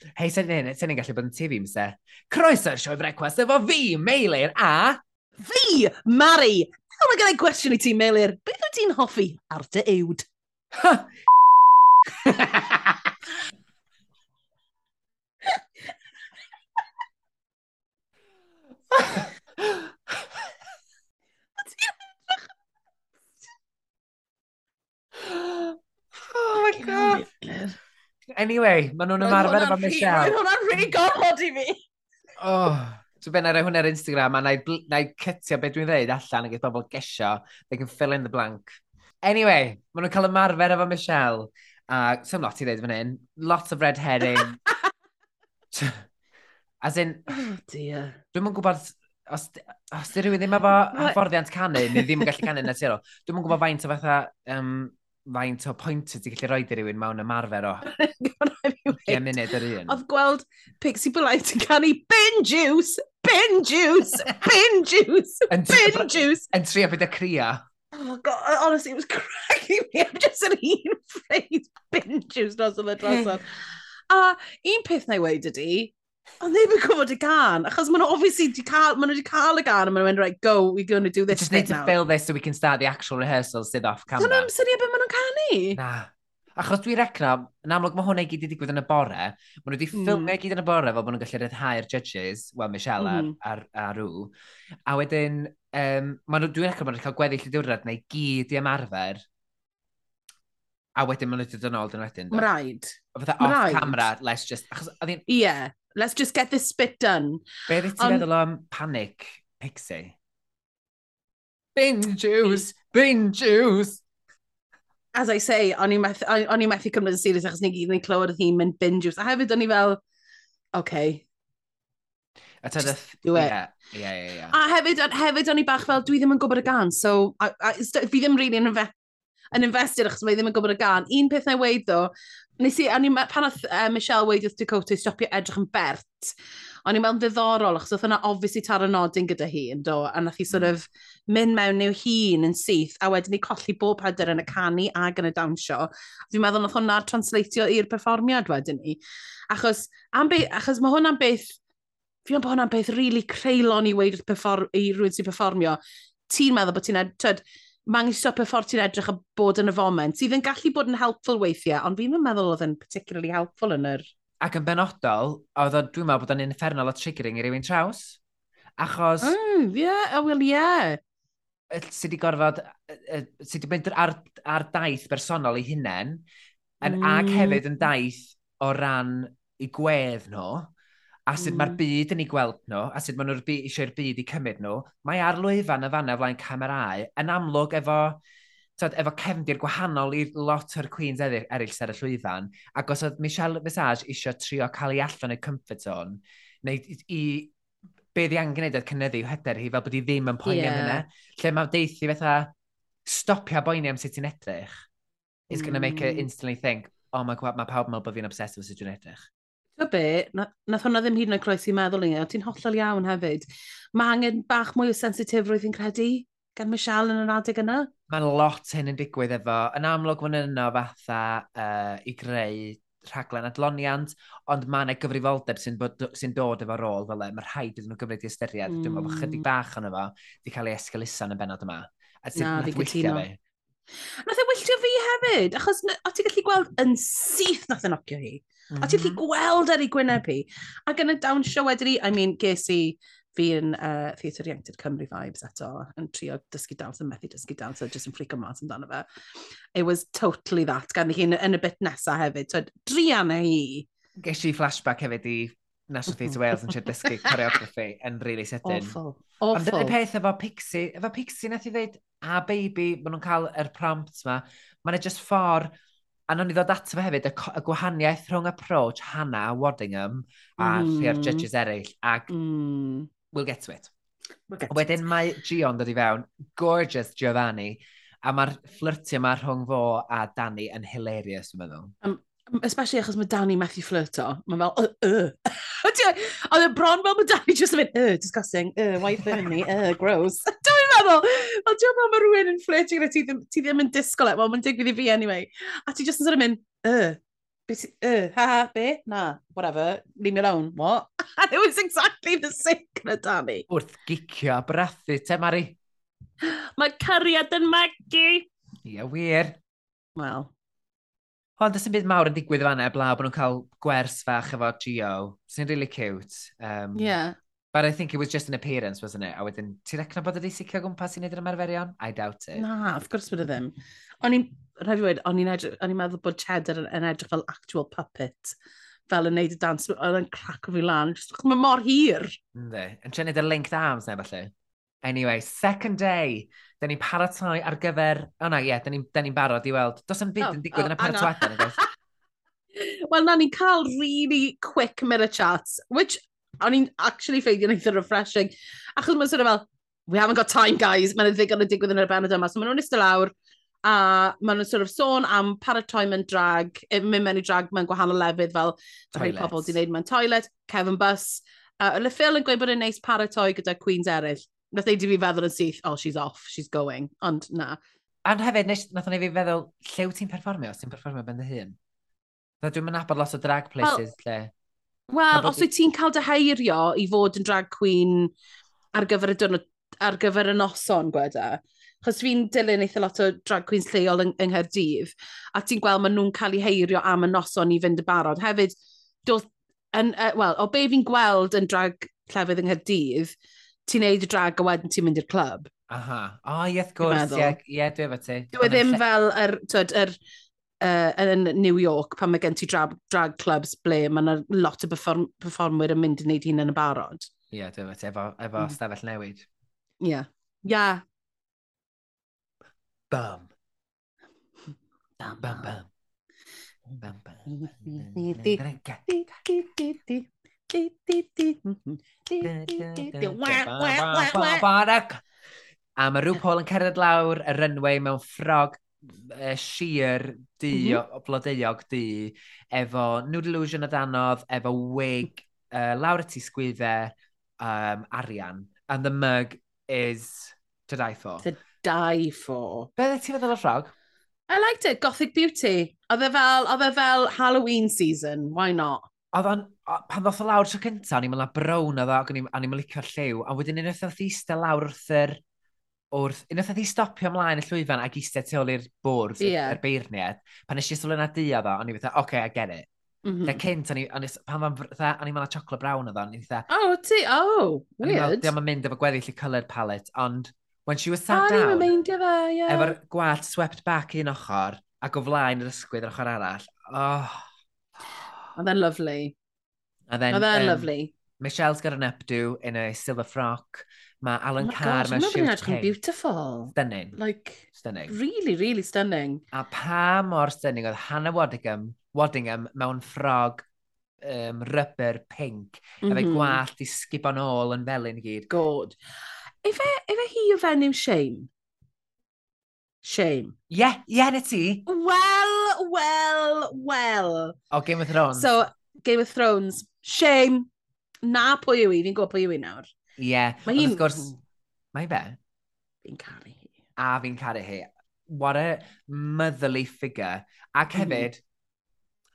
Hei, sy'n hyn, sy'n gallu bod yn tu fi, myse. Croeso'r sioe frecwast efo fi, Meilir, a... Fi, Mari! Nawr mae gennau gwestiwn i ti, Meilir. Beth wyt ti'n hoffi ar dy uwd? <laughs> Oh my god. Anyway, maen nhw'n ymarfer efo Michelle. Roedd hwnna'n rhy gorfod i fi. Oh, so ben ar hwnna ar Instagram, a na i cytio beth dwi'n dweud allan yn gyda bobl gesio. They can fill in the blank. Anyway, maen nhw'n cael ymarfer efo Michelle. A uh, some lot i ddeud fan hyn. Lot of red herring. <laughs> As in... Oh dear. Dwi'n mwyn gwybod... Os, os di rhywun ddim efo hyfforddiant canu, neu ddim yn gallu canu naturiol, dwi'n mwyn gwybod faint o fatha um, faint o pwyntiau ti'n gallu rhoi i rywun mewn ymarfer o <laughs> 20 munud yr un. Oedd gweld Pixie Blythe yn canu bin juice, bin juice, bin juice, <laughs> bin juice. Yn trio byd y cria. Oh god, honestly, it was cracking me up just yn un phrase bin juice nos oedd y drosodd. A un peth na i wedi ydy, Ond ddim yn gwybod y gan, achos maen nhw obviously wedi cael, maen nhw wedi cael y gan, a maen nhw'n mynd, right, go, we're going to do this. Just need to now. fill this so we can start the actual rehearsals sydd off camera. Dyna'n syniad beth maen nhw'n canu? Na. Achos dwi'n recno, yn amlwg mae hwnna i gyd i digwydd yn y bore, maen nhw wedi mm. ffilmio mm. gyd yn y bore fel bod nhw'n gallu rhyddhau'r judges, wel Michelle mm. ar, ar, ar rŵ. A wedyn, um, maen nhw, dwi'n recno maen nhw'n cael gweddill y diwrnod neu gyd i ymarfer. A wedyn maen nhw wedi dod yn ôl dyn wedyn. Mae'n rhaid. Fatha off camera, let's just... Achos, oedd Ie. Yeah. Let's just get this bit done. Be beth ti'n meddwl am panic, Pixie? Bin juice, bin juice. As I say, o'n i methu cymryd yn serious achos ni gyd yn clywed y theme yn bin juice. A hefyd o'n i fel, okay, A ta ddeth... Do it. Yeah, yeah, yeah, yeah. A hefyd, hefyd o'n i bach fel, dwi ddim yn gwybod y gan, so I, I, fi ddim really yn, inve yn invested achos mae ddim yn gwybod y gan. Un peth na i weid ddo, Nes i, o'n i'n, pan oedd uh, Michelle wedi wrth Dakota i stopio edrych yn bert, o'n i'n meddwl ddiddorol, achos oedd yna obviously taro nodyn gyda hi yn do, a nath hi sort mm. of mynd mewn i'w hun yn syth, a wedyn ni colli bob hyder yn y canu ac yn y dawnsio. Fi'n meddwl nath hwnna transleitio i'r perfformiad wedyn ni. Achos, am be, achos mae hwnna'n beth, fi'n meddwl bod hwnna'n beth rili really creulon i weid i rhywun sy'n perfformio. Ti'n meddwl bod ti'n edrych, mae angen stopio ffordd ti'n edrych a bod yn y foment, sydd yn gallu bod yn helpful weithiau, ond fi'n meddwl oedd yn particularly helpful yn yr... Ac yn benodol, oedd o, dwi'n meddwl bod o'n infernal o triggering i rywun traws. Achos... Mm, yeah, oh, well, yeah. Sydd wedi gorfod, sydd wedi mynd ar, ar daith bersonol i hunain, yn, mm. ac hefyd yn daith o ran i gwedd nhw. No a sut mm. mae'r byd yn ei gweld nhw, a sut maen nhw'n eisiau'r byd i cymryd nhw, mae ar lwyfan y fanna flaen camerau yn amlwg efo, tod, efo cefndir gwahanol i lot o'r Queens eraill eraill ar y llwyfan, ac os oedd Michelle Visage eisiau trio cael ei allan y comfort zone, neu i, i be ddi angen gwneud oedd cynnyddu hyder hi fel bod hi ddim yn poeni yeah. am hynna, lle mae deithi fatha stopio boeni am sut ti'n edrych, it's going to make her mm. instantly think, oh my god, mae pawb yn meddwl bod fi'n obsessed with sut dwi'n edrych be, nath hwnna ddim hyd yn oed croesi meddwl i ni, ti'n hollol iawn hefyd. Mae angen bach mwy o sensitifrwydd fi'n credu gan Michelle yn yr adeg yna. Mae'n lot hyn yn digwydd efo. Yn amlwg fan yno fatha uh, i greu rhaglen adloniant, ond mae yna gyfrifoldeb sy'n sy dod efo rôl fel e. Mae rhaid iddyn nhw gyfrif i ystyried. Mm. Dwi'n meddwl bod chydig mm. bach yn efo wedi cael ei esgelusa yn y benod yma. A ti'n nath wylltio fi. Nath e wylltio fi hefyd, achos o ti'n gallu gweld yn syth nath e nocio hi. A ti'n lli mm. gweld ar ei gwyneb hi. Ac yn y down show wedyn ni, I mean, ges i fi yn uh, Theatr Ieuenctid Cymru vibes eto, yn trio dysgu dawns yn methu dysgu dawns so just yn ffrico mas amdano fe. It was totally that, gan i chi yn y bit nesaf hefyd. So, drianna hi. Ges i flashback hefyd i National Theatre Wales yn siarad dysgu <laughs> choreography yn really sydyn. Awful, awful. Ond y peth efo Pixie, efo Pixie nath i ddweud, a baby, maen nhw'n cael yr prompt ma, mae'n e just ffordd A nhw'n i ddod ato fe hefyd, y, y gwahaniaeth rhwng approach Hannah Waddingham a mm. rhai judges eraill. Ac mm. we'll get to it. We'll get Wedyn mae Gion dod i fewn, gorgeous Giovanni, a mae'r flirtio yma rhwng fo a Danny yn hilarious, dwi'n meddwl. Um, especially achos mae Danny methu flirto. Mae fel, uh, <laughs> uh. Oedd y bron fel mae Danny just yn mynd, uh, disgusting, uh, why burn me, uh, gross. <laughs> Dwi'n meddwl, fel diolch meddwl mae rhywun yn flirtio gyda ti, ti ddim yn disgol e, wel mae'n digwydd i fi anyway. A ti just yn sort of mynd, y, uh, ha ha, be, na, whatever, leave me alone, what? <laughs> And it was exactly the same gyda Danny. Wrth gicio a brathu, te Mari? <gasps> Mae cariad yn magu. Ie, wir. Wel, Ond ysyn byd mawr yn digwydd fan'na, eblaw bod nhw'n cael gwers fach efo Gio. Sy'n really cute. Um, yeah. But I think it was just an appearance, wasn't it? A wedyn, ti'n recno bod ydi sicio gwmpas i wneud yr ymarferion? I doubt it. Na, of course bod y ddim. O'n i'n, rhaid i wedi, o'n i'n meddwl bod Cheddar yn edrych fel actual puppet fel yn neud y dans, oedd yn crac o fi lan. Mae mor hir. Ynddi. Yn trefnu dy linked arms neu falle. Anyway, second day. Da ni'n paratoi ar gyfer... O na, ie, yeah, da ni'n ni barod i weld. Does yn byd yn digwydd yn oh, y penwetha, nag <laughs> Wel, na, ni'n cael really quick mirror chats, which o'n i'n actually ffeidio'n eitha refreshing. Achos mae'n sort of fel, we haven't got time, guys. Mae'n ddigon yn digwydd yn yr benod yma. So maen nhw'n eistedd lawr, a maen nhw'n sort of sôn am paratoi mewn drag, mynd mewn i drag mewn gwahanol lefydd fel rhai pobl di wneud mewn toilet, Kevin Bus. Uh, Le Phil yn gweud bod yn neis paratoi gyda Queens eraill. Nath ei di fi feddwl yn syth, oh, she's off, she's going. Ond na. Ond hefyd, nes, nath o'n ei fi feddwl, lle wyt ti'n perfformio? Os ti'n perfformio ben dy hun? Na dwi'n mynd nabod lot o drag places, well, lle. Wel, os wyt ti'n cael dy heirio i fod yn drag queen ar gyfer y diwrnod, ar gyfer y noson, gweda, chos fi'n dilyn eitha lot o drag queens lleol yng, yng Nghaerdydd, a ti'n gweld maen nhw'n cael eu heirio am y noson i fynd y barod. Hefyd, doedd, yn, uh, well, o be fi'n gweld yn drag llefydd yng Nghaerdydd, ti'n neud y drag a wedyn ti'n mynd i'r clwb. Aha. O, oh, ie, gwrs, ie, ie, dwi efo ti. Dwi e ddim fel, yr, twyd, yr, uh, yn New York pan mae gen ti drag, drag clubs ble mae yna lot o perform performwyr yn mynd i wneud hyn yn y barod. Ie, yeah, dwi'n efo, efo mm. stafell newid. Ie. Yeah. Ia. Yeah. Bam. Bam, bam, bam. Bam, bam. A mae rhyw Paul yn cerdded lawr y runway mewn ffrog e, sir du, mm -hmm. blodeuog du, efo nude illusion o danodd, efo wig, uh, lawr y tisgwyddau, um, arian. And the mug is to die for. To die for. Be dde ti'n feddwl o ffrog? I liked it, Gothic Beauty. Oedd e fel, oedd e fel Halloween season, why not? oedd o'n, pan ddoth o lawr tro cynta, o'n i'n mynd brown, oedd o'n i'n mynd licio'r lliw, a wedyn unwaith oedd eistedd lawr wrth yr, wrth, unwaith oedd i stopio ymlaen y llwyfan ac eistedd tu ôl i'r bwrdd, yeah. yr beirniad, pan nes i sylw yna di oedd o, o'n i'n fatha, oce, okay, I get it. Mm -hmm. Da cynt, o'n i'n mynd chocolate brown oedd o'n i'n fatha... Oh, ti, oh, weird. Dwi'n mynd efo gweddill i coloured palette, ond when she was sat oh, down... O'n i'n mynd efo, ie. Efo'r gwallt swept back un ochr, ac o flaen yr ysgwydd yr ochr arall, oh, Oedd e'n lovely. Oedd e'n um, lovely. Michelle's got an updo in a silver frock. Mae oh Alan oh Carr mewn shirt pink. beautiful. Stunning. Like, stunning. Really, really stunning. A pa mor stunning oedd Hannah Waddingham, Waddingham mewn ffrog um, rubber pink. Mm -hmm. Efo gwallt i sgib on ôl yn felyn gyd. God. Efe, efe hi o fenyw Shame? Shame. Ie, yeah, ie, yeah, na ti. Wow! Wel, wel. O, Game of Thrones. So, Game of Thrones. Shame. Na pwy yw i, fi'n gwybod pwy yw i nawr. Ie. Yeah. Mae hi'n... Gwrs, mae fe. Fi'n caru hi. A fi'n caru hi. What a motherly figure. Ac mm-hmm. hefyd, mm.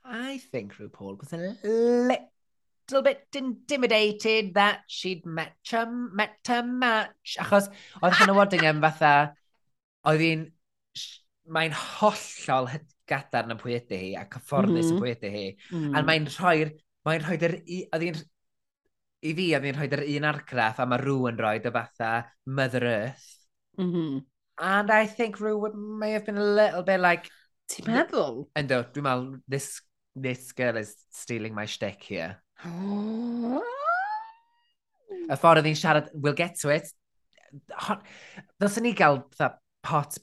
I think RuPaul was a little bit intimidated that she'd met a, met a match. Achos oedd Hannah Waddingham fatha, oedd hi'n, mae'n hollol gadarn yn pwy ydy hi a cyfforddus mm-hmm. mm. yn pwy ydy hi. Mm. A mae'n rhoi'r... Mae'n rhoi'r... I fi, oedd hi'n rhoi'r un argraff a mae rhyw yn rhoi dy fatha Mother Earth. Mm -hmm. And I think Rue may have been a little bit like... Ti'n meddwl? Ynddo, dwi'n meddwl, this, this girl is stealing my shtick here. Oh. Y ffordd oedd hi'n siarad, we'll get to it. Ddylswn ni gael pot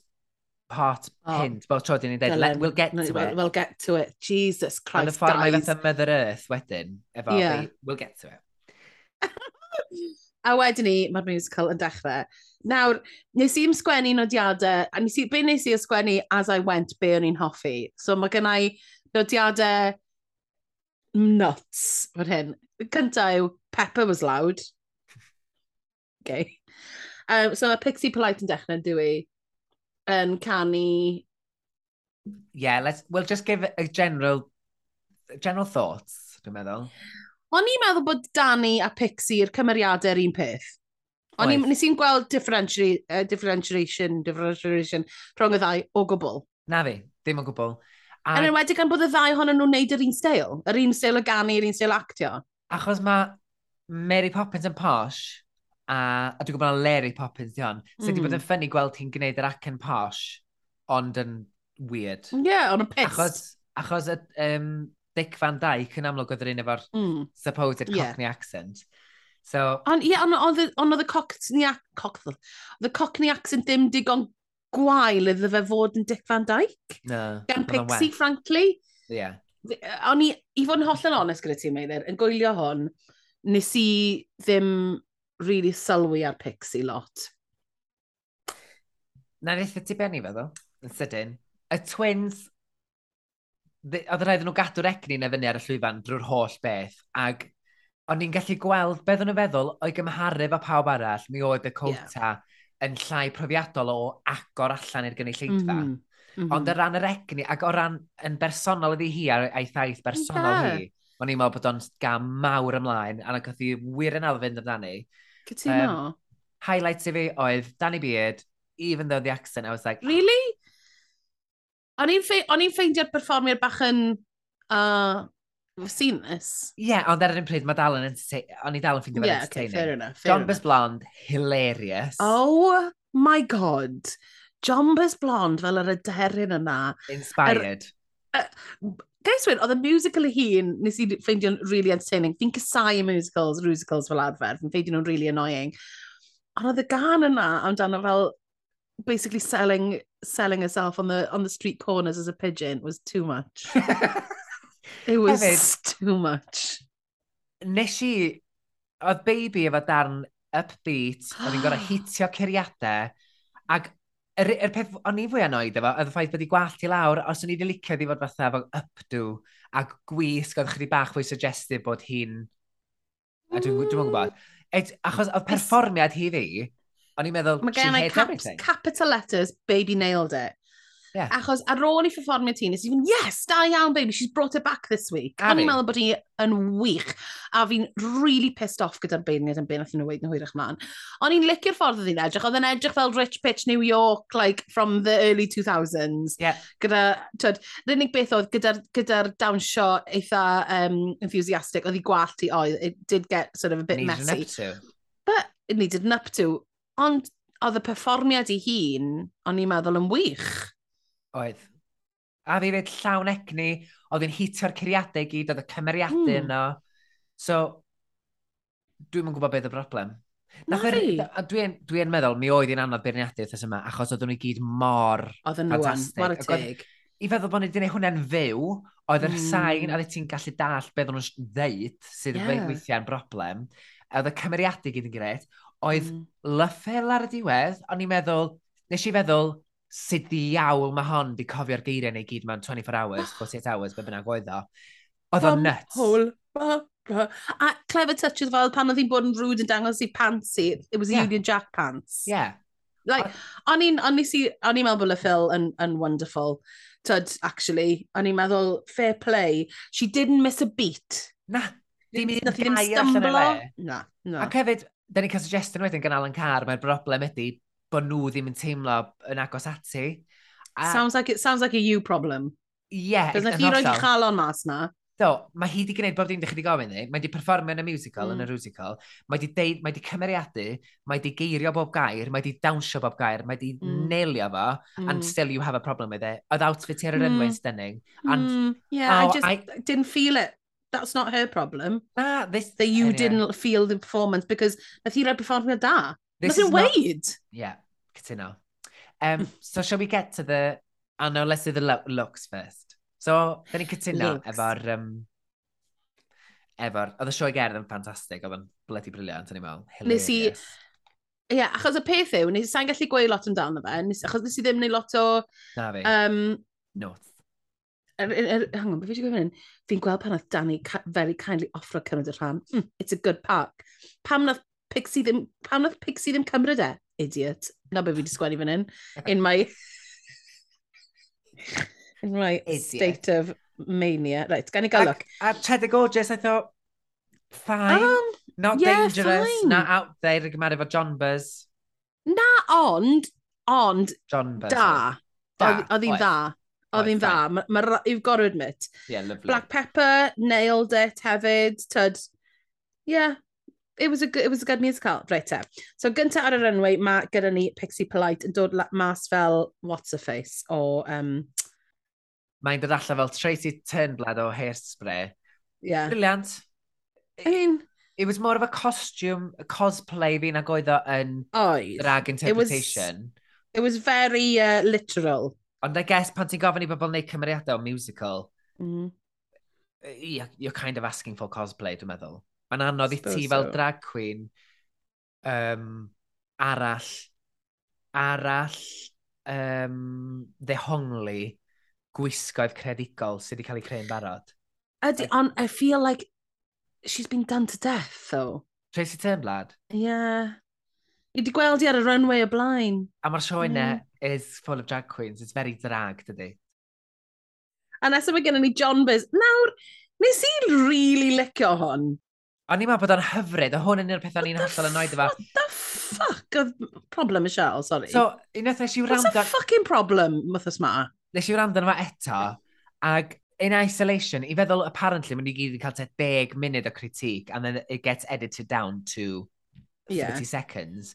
part oh. hint, bob tro dyn ni'n dweud, we'll get to we'll, it. We'll get to it. Jesus Christ, guys. Yn y ffordd mae fatha Mother Earth wedyn, efo, yeah. We'll get to it. <laughs> a wedyn ni, mae'r musical yn dechrau. Nawr, nes i'n sgwennu nodiadau, a nes i, be nes i ysgwennu as I went, be o'n i'n hoffi. So mae gen i nodiadau nuts fod hyn. Cynta yw, Pepper was loud. <laughs> okay. Um, so mae Pixie Polite yn dechrau'n dwi yn canu... Yeah, let's, we'll just give a general, general thoughts, dwi'n meddwl. O'n i'n meddwl bod Danny a Pixie yw'r cymeriadau'r un peth. O'n i'n nes i'n gweld differenti uh, differentiation, differentiation rhwng y ddau o gwbl. Na fi, ddim o gwbl. A... Yn enwedig gan bod y ddau honno nhw'n neud yr un steil, yr un steil o ganu, yr un steil actio. Achos mae Mary Poppins yn posh, A, a dwi'n gwybod na Larry Poppins di hon. Mm. Sut so, bod hmm. yn ffynnu gweld hi'n gwneud yr acen posh, ond yn weird. Ie, yeah, ond yn pissed. Achos, achos y, um, Dick Van Dyke yn amlwg oedd yr un efo'r mm. supposed yeah. Cockney accent. So... Ond ie, yeah, ond oedd y Cockney, cock, the Cockney accent ddim digon gwael iddo fe fod yn Dick Van Dyke. No. Gan Pixie, frankly. Ie. Yeah. O'n i, i fod yn hollol yn onest gyda ti, Meilir, yn gwylio hwn, nes i ddim really sylwi ar Pixie lot. Na neitha ti benni fe ddo, yn sydyn. Y twins, oedd rhaid nhw gadw'r egni na fyny ar y llwyfan drwy'r holl beth, ag o'n i'n gallu gweld beth o'n y feddwl o'i gymharu fe pawb arall, mi oedd y cwta yeah. yn llai profiadol o agor allan i'r gynulleidfa. Mm -hmm. Mm -hmm. Ond o ran yr egni, ac o ran yn bersonol ydi hi a'r thaith bersonol yeah. hi, o'n i'n meddwl bod o'n gam mawr ymlaen, a na gath i wir yn alfyn amdani. Cytuno. Um, highlight i fi oedd Danny Beard, even though the accent, I was like... Ah. Really? O'n i'n ffeindio'r ffeindio bach yn... Uh, we've seen this. Yeah, ond ar yr un pryd, mae dal yn o'n i dal yn ffeindio yeah, okay, fair enough. Fair John Bus hilarious. Oh my god. John Bus Blond fel yr aderyn yna. Inspired. Er, Guys, wyn, oedd y musical ei hun, nes i ffeindio'n really entertaining. Fi'n cysau musicals, musicals fel arfer, fi'n ffeindio nhw'n really annoying. Ond oedd y gan yna amdano fel, basically selling selling herself on the on the street corners as a pigeon was too much. <laughs> it was Hefyd, too much. Nes i, oedd baby efo darn upbeat, oedd hi'n gorau <gasps> hitio ceriadau, ac yr, yr peth o'n i fwy anoed efo, oedd y ffaith bod i gwallt i lawr, os o'n i wedi licio di fod fatha efo updo, a gwisg oedd chdi bach fwy suggestive bod hi'n... A dwi'n dwi, dwi gwybod. Et, achos oedd perfformiad hi ddi, o'n i'n meddwl... Mae gen i cap, capital letters, baby nailed it. Yeah. Achos ar ôl i performio ti, nes i fynd, yes, da iawn, baby, she's brought it back this week. A ni'n meddwl bod hi yn wych. A fi'n really pissed off gyda'r beirniad yn beth nhw'n weid yn hwyrach man. Ond i'n licio'r ffordd oedd hi'n edrych. Oedd yn edrych fel Rich Pitch New York, like, from the early 2000s. Yeah. Gyda, twyd, yr unig beth oedd gyda'r gyda, gyda dawnsio eitha um, enthusiastic, oedd hi gwallt i oedd. It did get sort of a bit needed messy. Needed up to. But it needed an up to. Ond oedd y perfformiad i hun, o'n i'n meddwl yn wych Oedd. A fi fyd llawn egni, oedd hi'n hitio'r curiadau gyd, oedd y cymeriadau mm. yno. So, dwi'n yn gwybod beth y broblem. Na fi. Dwi'n dwi meddwl, mi oedd hi'n anodd beirniadu wrth yma, achos oedd nhw i gyd mor Oedd yn nhw'n, mor y teg. I feddwl bod ni wedi gwneud hwnna'n fyw, oedd yr mm. sain, a ti'n gallu dall beth o'n nhw'n ddeud, sydd yeah. weithiau'n broblem. Oedd y cymeriadau gyd yn gred. Oedd mm. lyffel ar y diwedd, o'n i'n meddwl, nes i feddwl, sut ddiawl mae hon di cofio'r geiriau neu gyd mewn 24 hours, 48 hours, be bynnag oedd o. Oedd o'n nuts. Hole. A clever touches fel pan oedd hi'n bod yn rude yn dangos i pants i, it was yeah. Union Jack pants. Yeah. Like, o'n i'n, o'n i'n meddwl bod y ffil yn, yn wonderful. Tyd, actually, o'n i'n meddwl, fair play. She didn't miss a beat. Na. Dim un gair allan e. Na, na. Ac hefyd, da ni'n cael suggestion wedyn gan Alan Carr, mae'r broblem ydy, bod nhw ddim yn teimlo yn agos ati. A... Sounds, like, it sounds like a you problem. Ie. Yeah, Does chi roed i chalon mas na? Do, mae hi wedi gwneud bob dim ddech chi wedi gofyn ni. Mae wedi performio yn y musical, mm. yn y mm. musical. Mae wedi deud, mae wedi cymeriadu, mae wedi geirio bob gair, mae wedi dawnsio bob gair, mae wedi mm. nailio fo, mm. and still you have a problem with it. Oedd outfit her mm. runway stunning. And, mm. Yeah, oh, I just I... didn't feel it. That's not her problem. Ah, this... That you anyway. didn't feel the performance, because nath hi rhaid performio da. This Nothing weighed. Not... Yeah. Cytuno. Um, hmm. so shall we get to the... Oh no, let's do the lo looks first. So, da ni'n cytuno efo'r... Um, efo'r... Oedd y sioe gerdd yn ffantastig, oedd yn bledi briliant yn i'n meddwl. Nes i... Ie, yeah, achos y peth yw, nes i sa'n gallu gweud lot amdano fe, nes, achos nes i ddim neud lot o... Na fi. Um, Notes. Er, er, er, hang on, beth fi eisiau gofyn hyn? Fi'n gweld pan oedd Danny very kindly offro cymryd y rhan. Mm, it's a good park. Pam nath Pixie ddim, pam nath Pixie ddim cymryd e? Idiot na be fi wedi sgwennu fan hyn, in my... in my Idiot. state of mania. Right, gan i gael look. A, a Cheddar Gorgeous, I thought, fine, um, not yeah, dangerous, fine. not out there, yn gymaru efo John Buzz. Na, ond, ond, John Buzz. Da. da. Oedd hi'n dda. Oedd hi'n dda. Ma, you've got to admit. Yeah, lovely. Black Pepper, nailed it hefyd. Tyd, yeah, it was a good, it was a good musical. Right te. So gynta ar y runway, mae gyda ni Pixie Polite yn dod mas fel What's-a-Face o... Um... Mae'n dod allan fel Tracy Turnblad o Hairspray. Yeah. Brilliant. I mean... It was more of a costume, a cosplay fi nag oedd o yn oed. drag interpretation. It was, it was very uh, literal. Ond I guess pan ti'n gofyn i bobl wneud cymeriadau o musical, mm-hmm. mm. you're, you're kind of asking for cosplay, dwi'n meddwl. Mae'n anodd i ti fel drag queen um, arall, arall um, ddehongli gwisgoedd credigol sydd wedi cael ei creu'n barod. Ydy, on, I feel like she's been done to death, though. Tracy Turnblad? Yeah. I wedi gweld i ar y runway o blaen. A mae'r sioe yeah. is full of drag queens. It's very drag, dydy. A nesaf mae gennym ni John Biz. Nawr, nes i really licio hon. O'n i'n meddwl bod o'n hyfryd, a hwn yn un o'r pethau ni'n hasol yn oed efo. What the fuck oedd problem Michelle, sorry. So, unwaith nes i wrando... What's a fucking problem, mythos ma? Nes i wrando efo eto, ag in isolation, i feddwl, apparently, mae'n i gyd yn cael te 10 munud o critique, and then it gets edited down to 30 yeah. seconds.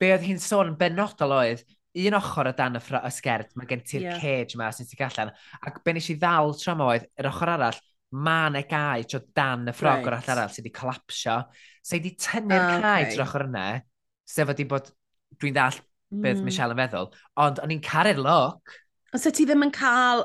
Be oedd hi'n sôn yn benodol oedd, un ochr o dan y, y sgert, mae gen ti'r yeah. cage yma sy'n ti gallan, ac be nes i ddal tra oedd, yr ochr arall, mae yna gau tro dan y ffrog right. o'r all arall sydd wedi colapsio. So i wedi tynnu'r ah, cau okay. trwy'r ochr yna, sef wedi bod, dwi'n dall beth mm. Michelle yn feddwl, ond o'n i'n caru'r look. Os so, ti ddim yn cael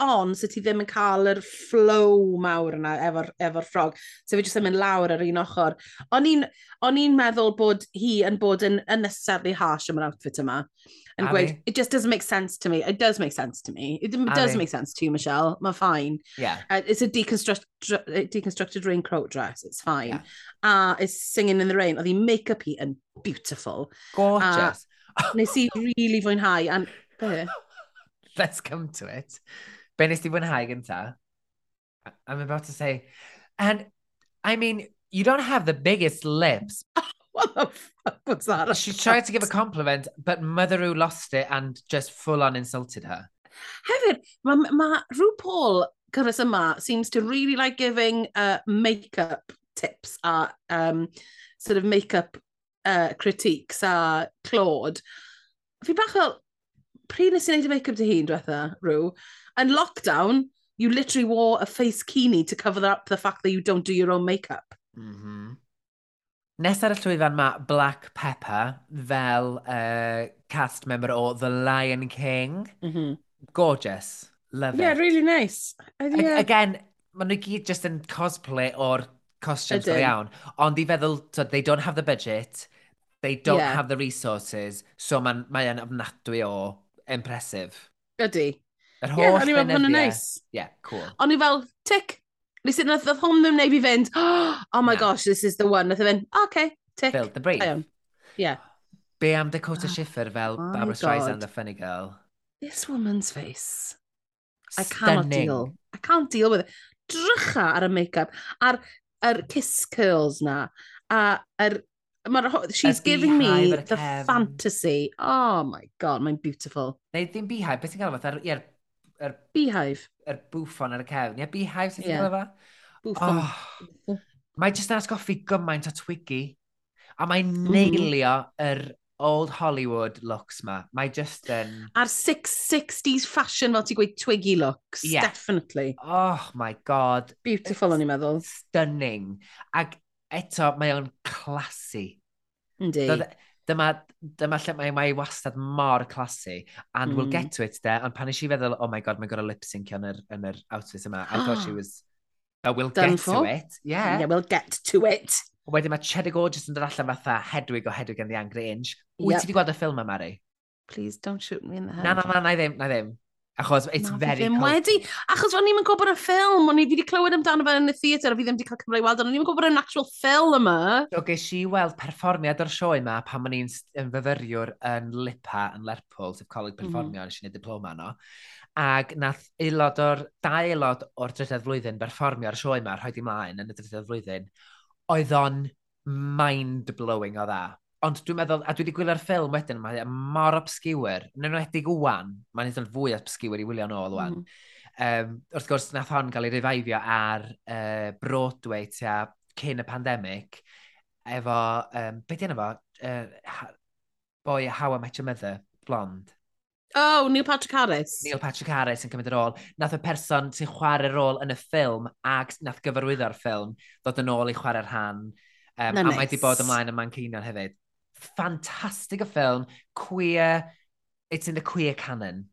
on, so ti ddim yn cael yr flow mawr yna efo'r efo, ffrog. So fi jyst yn mynd lawr ar un ochr. O'n i'n meddwl bod hi yn bod yn unnecessarily harsh am yr outfit yma. Yn gweud, it just doesn't make sense to me. It does make sense to me. It Ari. does make sense to you, Michelle. Mae'n fine. Yeah. Uh, it's a deconstruct, uh, deconstructed raincoat dress. It's fine. Yeah. Uh, it's singing in the rain. Oedd hi make-up hi yn beautiful. Gorgeous. Uh, nes i really fwynhau. And, <laughs> Let's come to it. Be nes ti fwynhau gynta? I'm about to say, and I mean, you don't have the biggest lips. <laughs> what the fuck was that? She tried to give a compliment, but Motheroo lost it and just full on insulted her. Hefyd, mae ma RuPaul cyfres yma seems to really like giving uh, make-up tips a um, sort of make-up uh, critiques a Claude. Fi bach fel, pryd nes i wneud y make-up dy hun, diwetha, Rw? and lockdown, you literally wore a face kini to cover up the fact that you don't do your own makeup. Mm -hmm. Nes ar y llwyfan mae Black Pepper fel uh, cast member o The Lion King. Mm -hmm. Gorgeous. Love yeah, it. Yeah, really nice. Uh, yeah. Again, maen nhw gyd just yn cosplay o'r costumes o iawn. Ond i feddwl, so they don't have the budget, they don't yeah. have the resources, so mae'n mae ofnadwy o impressive. Ydy, Yr holl yeah, o'n i'n neis. Yeah, cool. O'n i fel, tic. Nes i nath oedd hwn ddim wneud fi fynd, <gasps> oh my gosh, this is the one. Nath i fynd, oh, okay, tic. Build the brief. Yeah. Be am Dakota oh, Schiffer fel oh Barbara Streisand, the funny girl? This woman's face. Stunning. I cannot deal. I can't deal with it. Drycha ar y make-up, ar, ar kiss curls na, a ar, she's giving me the cefn. fantasy. Oh my god, mae'n beautiful. Neu ddim beehive, beth ti'n gael fath ar, er, Beehive. Er bwffon ar y cefn. Ie, yeah, beehive, sy'n yeah. fa? Bwffon. Oh, mae jyst yn asgoffi gymaint o Twiggy. A mae'n mm-hmm. neilio yr old Hollywood looks ma. Mae jyst yn... A'r 660s fashion fel ti gweud Twiggy looks, yeah. definitely. Oh my god. Beautiful o'n i'n meddwl. Stunning. Ac eto, mae o'n classy. Yndi dyma, dyma lle mae, mae wastad mor classy. And mm. we'll hmm. get to it there. Ond pan eisiau feddwl, oh my god, mae'n gorau lip sync yn yr, yn yr outfit yma. I thought she <gasps> was, oh, we'll Done get for. to it. Yeah. yeah, we'll get to it. Wedyn mae Cheddar Gorgeous yn dod allan fatha Hedwig o Hedwig and the Angry Inch. Wyt yep. ti wedi gweld y ffilm yma, Mary? Please, don't shoot me in the head. Na, na, na, na i ddim, na i ddim. Achos it's na, very... Na, wedi. Achos o'n i'n gwybod y ffilm, o'n i wedi clywed amdano fe yn y theatr, a fi ddim wedi cael cyfle i weld, o'n i'n gwybod yn actual ffilm yma. So, ges i weld perfformiad o'r sioe yma pan o'n i'n fyfyriwr yn Lipa yn Lerpwl, sef coleg mhm. perfformio, mm. nes i wneud diploma no. Ac nath aelod o'r, da aelod o'r drydedd flwyddyn perfformio ar sioe yma, rhoi di mlaen yn y drydedd flwyddyn, oedd o'n mind-blowing o dda. Ond dwi'n meddwl, a dwi wedi gwylio'r ffilm wedyn, mae mor obscure, Yn enwedig wwan, mae'n hyd yn fwy obscure i wylio yn ôl wwan. Mm. Um, wrth gwrs, nath hon gael ei refaifio ar uh, Broadway tua cyn y pandemig, efo, um, beth yna fo, uh, boi How I Met Your Mother, blond. Oh, Neil Patrick Harris. Neil Patrick Harris yn cymryd y rôl. Nath y person sy'n chwarae'r rôl yn y ffilm ac nath gyfarwyddo'r ffilm ddod yn ôl i chwarae'r rhan. Um, no, a nice. mae wedi bod ymlaen y Manceinion hefyd ffantastig o ffilm, queer, it's in the queer canon.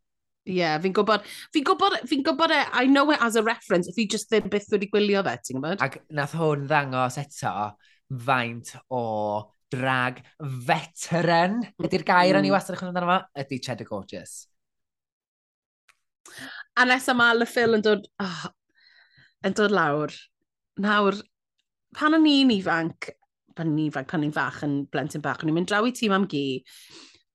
Ie, yeah, fi'n gwybod, fi'n gwybod, fi'n gwybod e, I know it as a reference, fi just ddim byth wedi gwylio fe, ti'n gwybod? Ac nath hwn ddangos eto faint o drag veteran, ydy'r gair mm. o'n i mm. wastad ychwanegu amdano fo, ydy Cheddar Gorgeous. A nes yma, Le ffil yn dod, oh, yn dod lawr. Nawr, pan o'n i'n ifanc, pan ni'n ifanc, pan ni'n fach yn blentyn bach, o'n i'n mynd draw i tîm am gi,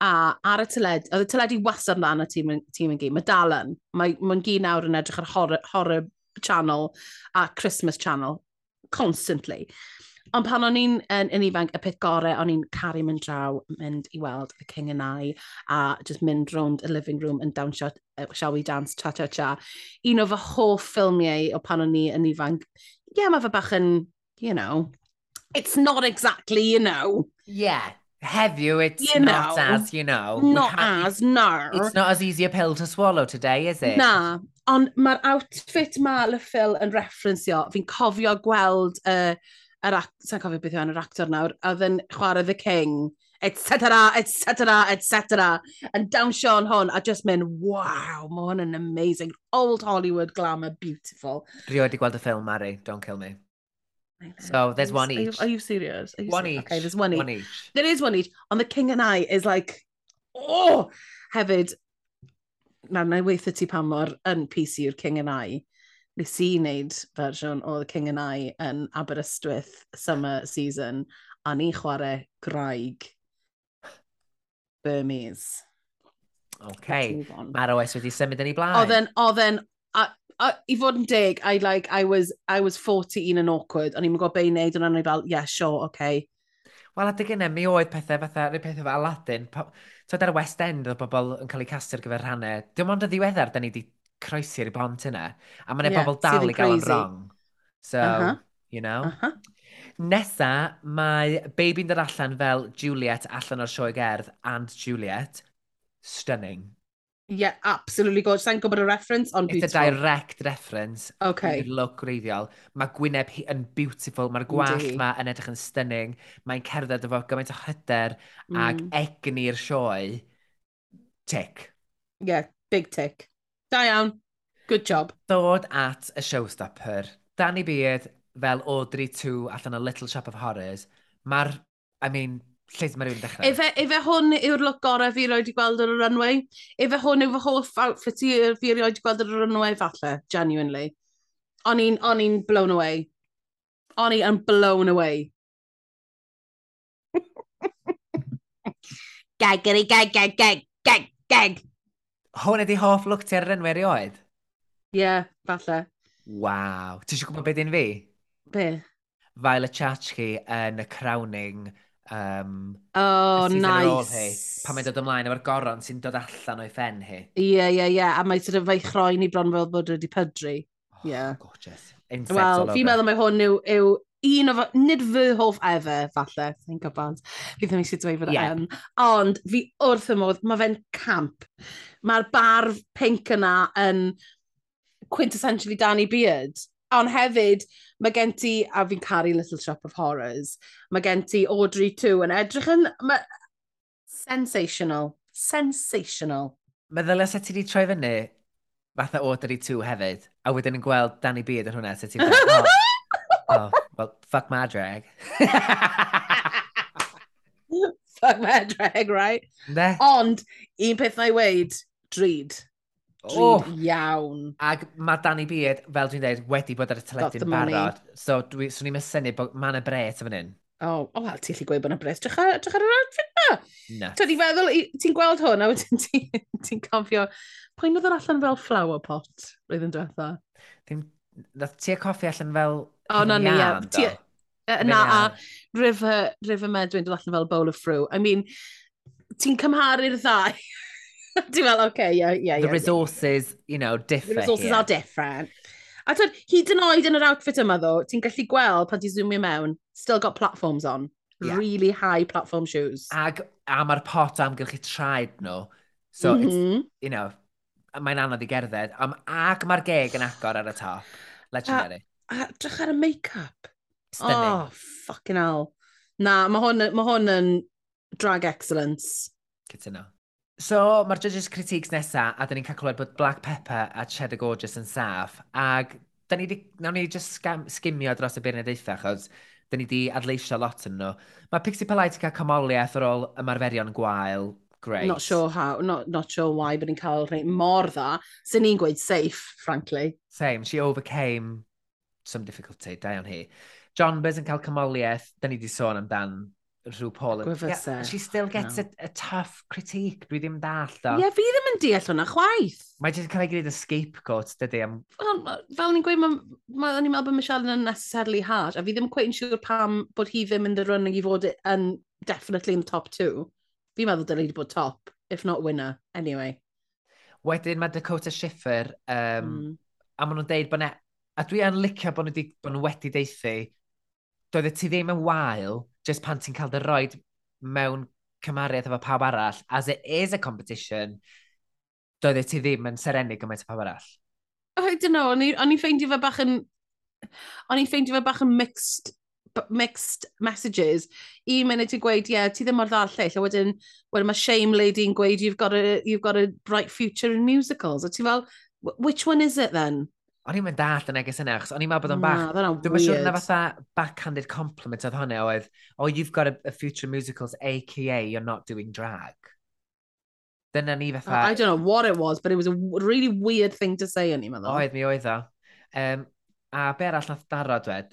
a ar y tyled, oedd y tyledu wastad lan y tîm, tîm yn gi, mae Dalan, mae'n mae, gi nawr yn edrych ar horror, horror channel a Christmas channel, constantly. Ond pan o'n i'n yn, yn ifanc, y peth gorau, o'n i'n caru mynd draw, mynd i weld The King and I, a just mynd rownd y living room yn dawnsio Shall We Dance, Cha Cha Cha. Un o fy hoff ffilmiau o pan o'n i yn ifanc, ie, yeah, mae fe bach yn, you know, it's not exactly, you know. Yeah. Heddiw, it's you not know, as, you know. Not as, e- no. It's not as easy a pill to swallow today, is it? Na, ond mae'r outfit ma Phil yn referensio, fi'n cofio gweld, uh, yr sa'n cofio beth yw yn yr actor nawr, a oedd yn chwarae The King, etc, etc, etc, yn dawnsio yn hwn, a just mynd, wow, mae hwn yn amazing, old Hollywood glamour, beautiful. Rio wedi gweld y ffilm, Mari, don't kill me. So there's one each. Are you, are you serious? Are you one serious? each. Okay, there's one each. one each. There is one each. On the King and I is like, oh, hefyd, na, na weithio ti pan mor yn PC yw'r King and I. Nes i wneud fersiwn o The King and I yn Aberystwyth summer season, a ni chwarae graig Burmese. Okay. Mae'r oes wedi symud yn ei blaen. Oedd yn, oedd uh, i fod yn dig, I, like, I, was, I was 14 and awkward, o'n i'n gwybod be i wneud, o'n i'n fel, yeah, sure, okay. Wel, adeg yna, e, mi oedd pethau fatha, rhyw pethau fel Aladdin. Tod ar y West End, oedd bobl yn cael eu castio ar gyfer rhannau. Dim ond y ddiweddar, da ni wedi croesi'r i bont yna. A mae'n yeah, bobl dal i gael yn wrong. So, uh -huh. you know. Uh -huh. Nesa, mae Baby'n dod allan fel Juliet allan o'r sioe gerdd and Juliet. Stunning. Yeah, absolutely gorgeous. Sa'n gwybod y reference, ond beautiful. It's a direct reference. Okay. I'r look reiddiol. Mae Gwyneb hi yn beautiful. Mae'r gwallt ma yn edrych yn stunning. Mae'n cerdded efo gymaint o hyder mm. ac egni'r sioe. Tick. Yeah, big tick. Da iawn. Good job. Dod at y showstopper. Danny Beard fel Audrey 2 allan o Little Shop of Horrors. Mae'r, I mean, lle mae rhywun dechrau. Efe, efe hwn yw'r look gorau fi roed i gweld ar y runway. Efe hwn yw'r hoff outfit i fi roed i gweld ar y runway falle, genuinely. O'n i'n on i'n blown away. O'n i'n blown away. <laughs> gag, gag, gag, gag, gag, gag. Hwn ydi hoff look ti ar y runway erioed? Ie, yeah, falle. Waw. Ti eisiau gwybod beth un fi? Be? Violet Chachki yn y crowning Um, oh, nice. Hi, pan mae'n dod ymlaen efo'r goron sy'n dod allan o'i ffen hi. Ie, ie, ie. A mae sydd of fe'i chroen i bron fel bod wedi pydru. Oh, yeah. gorgeous. Wel, fi'n meddwl mae hwn yw, yw un o fy... Nid fy hoff efe, falle. Sa'n gwybod. Fi ddim eisiau dweud fod yeah. yn. Ond fi wrth y modd, mae fe'n camp. Mae'r barf pink yna yn quintessentially Danny Beard. Ond hefyd, mae gen ti, a fi'n caru Little Shop of Horrors, mae gen ti Audrey 2 yn edrych yn... Ma... Sensational. Sensational. Meddylia se ti wedi troi fyny fatha Audrey 2 hefyd, a wedyn yn gweld Danny Beard yn hwnna, se ti'n gweld, oh, <laughs> oh, well, fuck my drag. <laughs> fuck my drag, right? Ne. Ond, un peth na i weid, drud oh. iawn. Ac mae Danny Beard, fel dwi'n dweud, wedi bod ar y teledu'n barod. So, dwi, swn i'n mysynu bod man y bret yn fan hyn. O, oh, oh, ti'n lli gweud bod yna bres. Drach ar, drach ar yr outfit na. Na. Ti'n feddwl, ti'n gweld hwn a wedyn <laughs> ti'n cofio, pwy'n oedd yr allan fel flower pot, roedd yn diwetha? Ddim, nath ti'n coffi allan fel... O, na ni, ia. Na, a River, River Medwyn dod allan fel bowl of fruit. I mean, ti'n cymharu'r ddau. <laughs> Dwi'n fel, oce, okay, yeah, yeah, The resources, you know, differ The resources here. are different. A twyd, hyd yn oed yn yr outfit yma ddo, ti'n gallu gweld pan ti'n zoomio mewn, still got platforms on. Yeah. Really high platform shoes. Ag, a mae'r pot am gylchu traed nhw. So, mm -hmm. it's, mm-hmm. you know, mae'n anodd i gerdded. Um, ag mae'r geg yn agor ar y top. Legendary. A, a drach ar y make-up. Stunning. Oh, fucking hell. Na, mae hwn, ma hwn yn drag excellence. Cytuno. So, mae'r judges critiques nesaf, a dyn ni'n cael clywed bod Black Pepper a Cheddar Gorgeous yn saff, ac dyn ni di, nawn ni just scam, skimio dros y beirnod eitha, chos da ni di adleisio lot yn nhw. Mae Pixie Polite yn cael comoliaeth ar ôl ymarferion gwael, great. Not sure how, not, not sure why, bod ni'n cael rhaid mor dda. Sy'n ni'n gweud safe, frankly. Same, she overcame some difficulty, da iawn hi. John Bez yn cael comoliaeth, dyn ni di sôn amdan rhyw Paul. Yeah, she still gets no. a, a, tough critique. Dwi ddim dall o. Ie, yeah, fi ddim yn deall hwnna chwaith. Mae jyst yn cael ei gwneud y scapegoat, dydy. Am... Well, fel ni'n gweud, mae ma, ni'n meddwl bod Michelle yn unnecessarily harsh, a fi ddim quite yn siŵr pam bod hi ddim yn the running i fod yn definitely in the top two. Fi'n meddwl dylai wedi bod top, if not winner, anyway. Wedyn mae Dakota Schiffer, um, mm. a maen nhw'n deud bod ne... A dwi yn licio bod nhw wedi, bod nhw wedi deithi, doeddet ti ddim yn wael, just pan ti'n cael dy roed mewn cymariaeth efo pawb arall, as it is a competition, doedd e ti ddim yn serenu gymaint o pawb arall? Oh, I don't know, o'n i'n ffeindio fe bach yn... O'n i'n ffeindio fe bach yn mixed mixed messages. Un munud ti'n gweud, ie, yeah, ti ddim mor dda lleill, a wedyn, wedyn mae Shame Lady'n gweud, you've got, a, you've got a bright future in musicals. A ti fel, which one is it then? O'n i'n mynd dall yn neges yna, achos o'n i'n meddwl bod o'n bach... Na, Dwi'n siŵr na fatha backhanded compliment oedd hwnna oedd, oh, you've got a, a future musicals, a.k.a. you're not doing drag. Dyna ni fatha... I don't know what it was, but it was a really weird thing to say o'n i'n meddwl. Oedd mi oedd o. Um, a be arall nath daro dwed?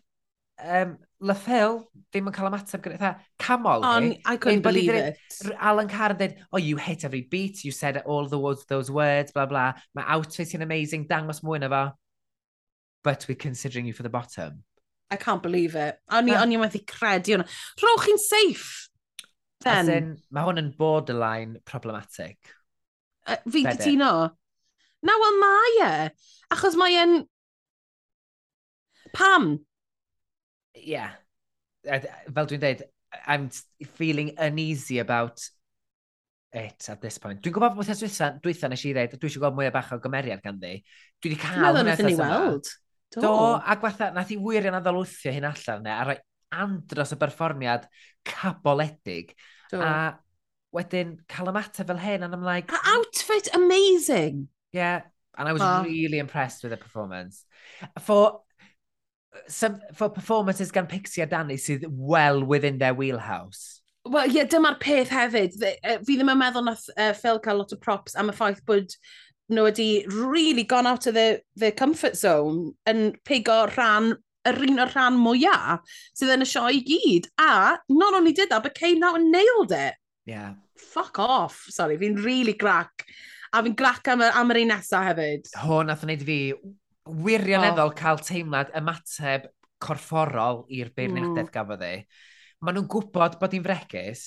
Um, Lethel ddim yn cael ymateb gyda eitha camol On, hi. I couldn't believe it. Alan Carr yn dweud, oh, you hit every beat, you said all the words, those words, blah, blah. Mae outfit yn amazing, dangos mwy na fo but we're considering you for the bottom. I can't believe it. O'n i, yeah. o'n i methu credu hwnna. Rwch chi'n safe. Then. As in, mae hwn yn borderline problematic. Uh, fi gytuno. Na, wel mae e. Achos mae e'n... Pam? Yeah. Yeah. Fel dwi'n dweud, I'm feeling uneasy about it at this point. Dwi'n gwybod bod wythnos dwytha, dwytha nes i ddweud, dwi eisiau gweld mwy o bach o gymeriad ganddi. Dwi wedi cael... Meddwl wnaethon ni weld. Do. Do, ac fatha, nath i wir yn addolwthio hyn allan ne, a rhoi andros o berfformiad caboledig. Do. A wedyn cael ymateb fel hyn, and I'm like... A outfit amazing! Yeah, and I was oh. really impressed with the performance. For some, for performances gan Pixie a Danny sydd well within their wheelhouse. Wel, ie, yeah, dyma'r peth hefyd. Fi ddim yn meddwl nath uh, Phil cael lot o props am y ffaith bod nhw wedi really gone out of their, their comfort zone yn pigo rhan, yr un o'r rhan mwyaf sydd yn y sioe i gyd. A not only did that, but came out and nailed it. Yeah. Fuck off. Sorry, fi'n really grac. A fi'n grac am, am yr un nesaf hefyd. Ho, nath wneud fi wirioneddol oh. cael teimlad ymateb corfforol i'r beirniadaeth mm. gafodd ei. Maen nhw'n gwybod bod hi'n fregus,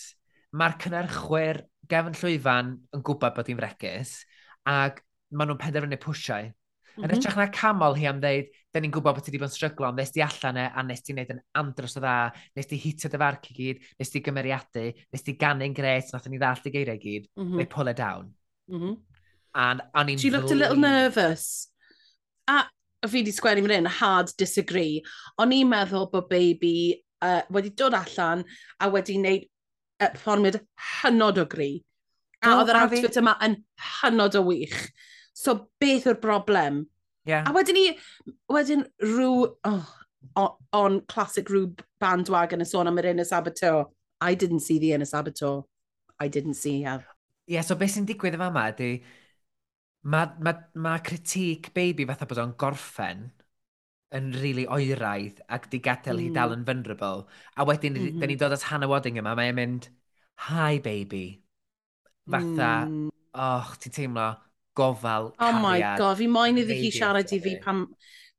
mae'r cynnyrchwyr gefn llwyfan yn gwybod bod hi'n fregus, ac maen nhw'n penderfynu pwysiau. Mm -hmm. Yn mhm. ytrach na camol hi am ddeud, da ni'n gwybod bod ti wedi bod yn stryglo ond nes di allan e, a nes di wneud yn andros o dda, nes di hitio dy farc i gyd, nes di gymeriadu, nes di ganu'n gret, nath ni ddall i geiriau gyd, mm -hmm. they pull it down. Mm -hmm. And, and She looked a little nervous. A fi wedi sgwennu fan hyn, hard disagree. O'n i'n meddwl bod baby uh, wedi dod allan a wedi wneud uh, performiad hynod o gri. A oh, oedd yr outfit yma yn hynod o wych. So beth yw'r broblem? Yeah. A wedyn ni, wedyn rhyw, oh, on, on classic rhyw bandwagon y sôn am yr Innes Abator. I didn't see the inner Sabato. I didn't see her. Ie, yeah, so beth sy'n digwydd yma yma ydy, mae ma, ma critique baby fatha bod o'n gorffen yn rili really oeraidd ac di gadael mm. hi dal yn vulnerable. A wedyn, mm -hmm. da ni'n dod at Hannah Wadding yma, mae'n mynd, hi baby. Fatha, mm. och, ti'n teimlo, gofal Oh my god, fi moyn iddi hi siarad i fi pam...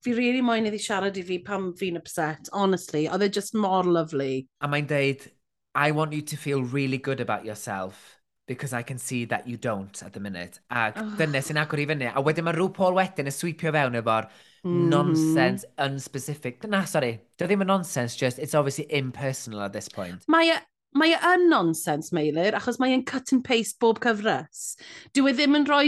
Fi really moyn iddi siarad i fi pam fi'n upset, honestly. Oedd e just more lovely. A mae'n deud, I want you to feel really good about yourself because I can see that you don't at the minute. Ac oh. dyna sy'n agor i fyny. A wedyn mae rhyw Paul wedyn yn sweepio fewn efo'r mm. nonsense, unspecific. Na, sorry, dy ddim yn nonsense, just it's obviously impersonal at this point. Mae e, mae e yn nonsense, Meilir, achos mae e'n cut and paste bob cyfres. Dwi e ddim yn rhoi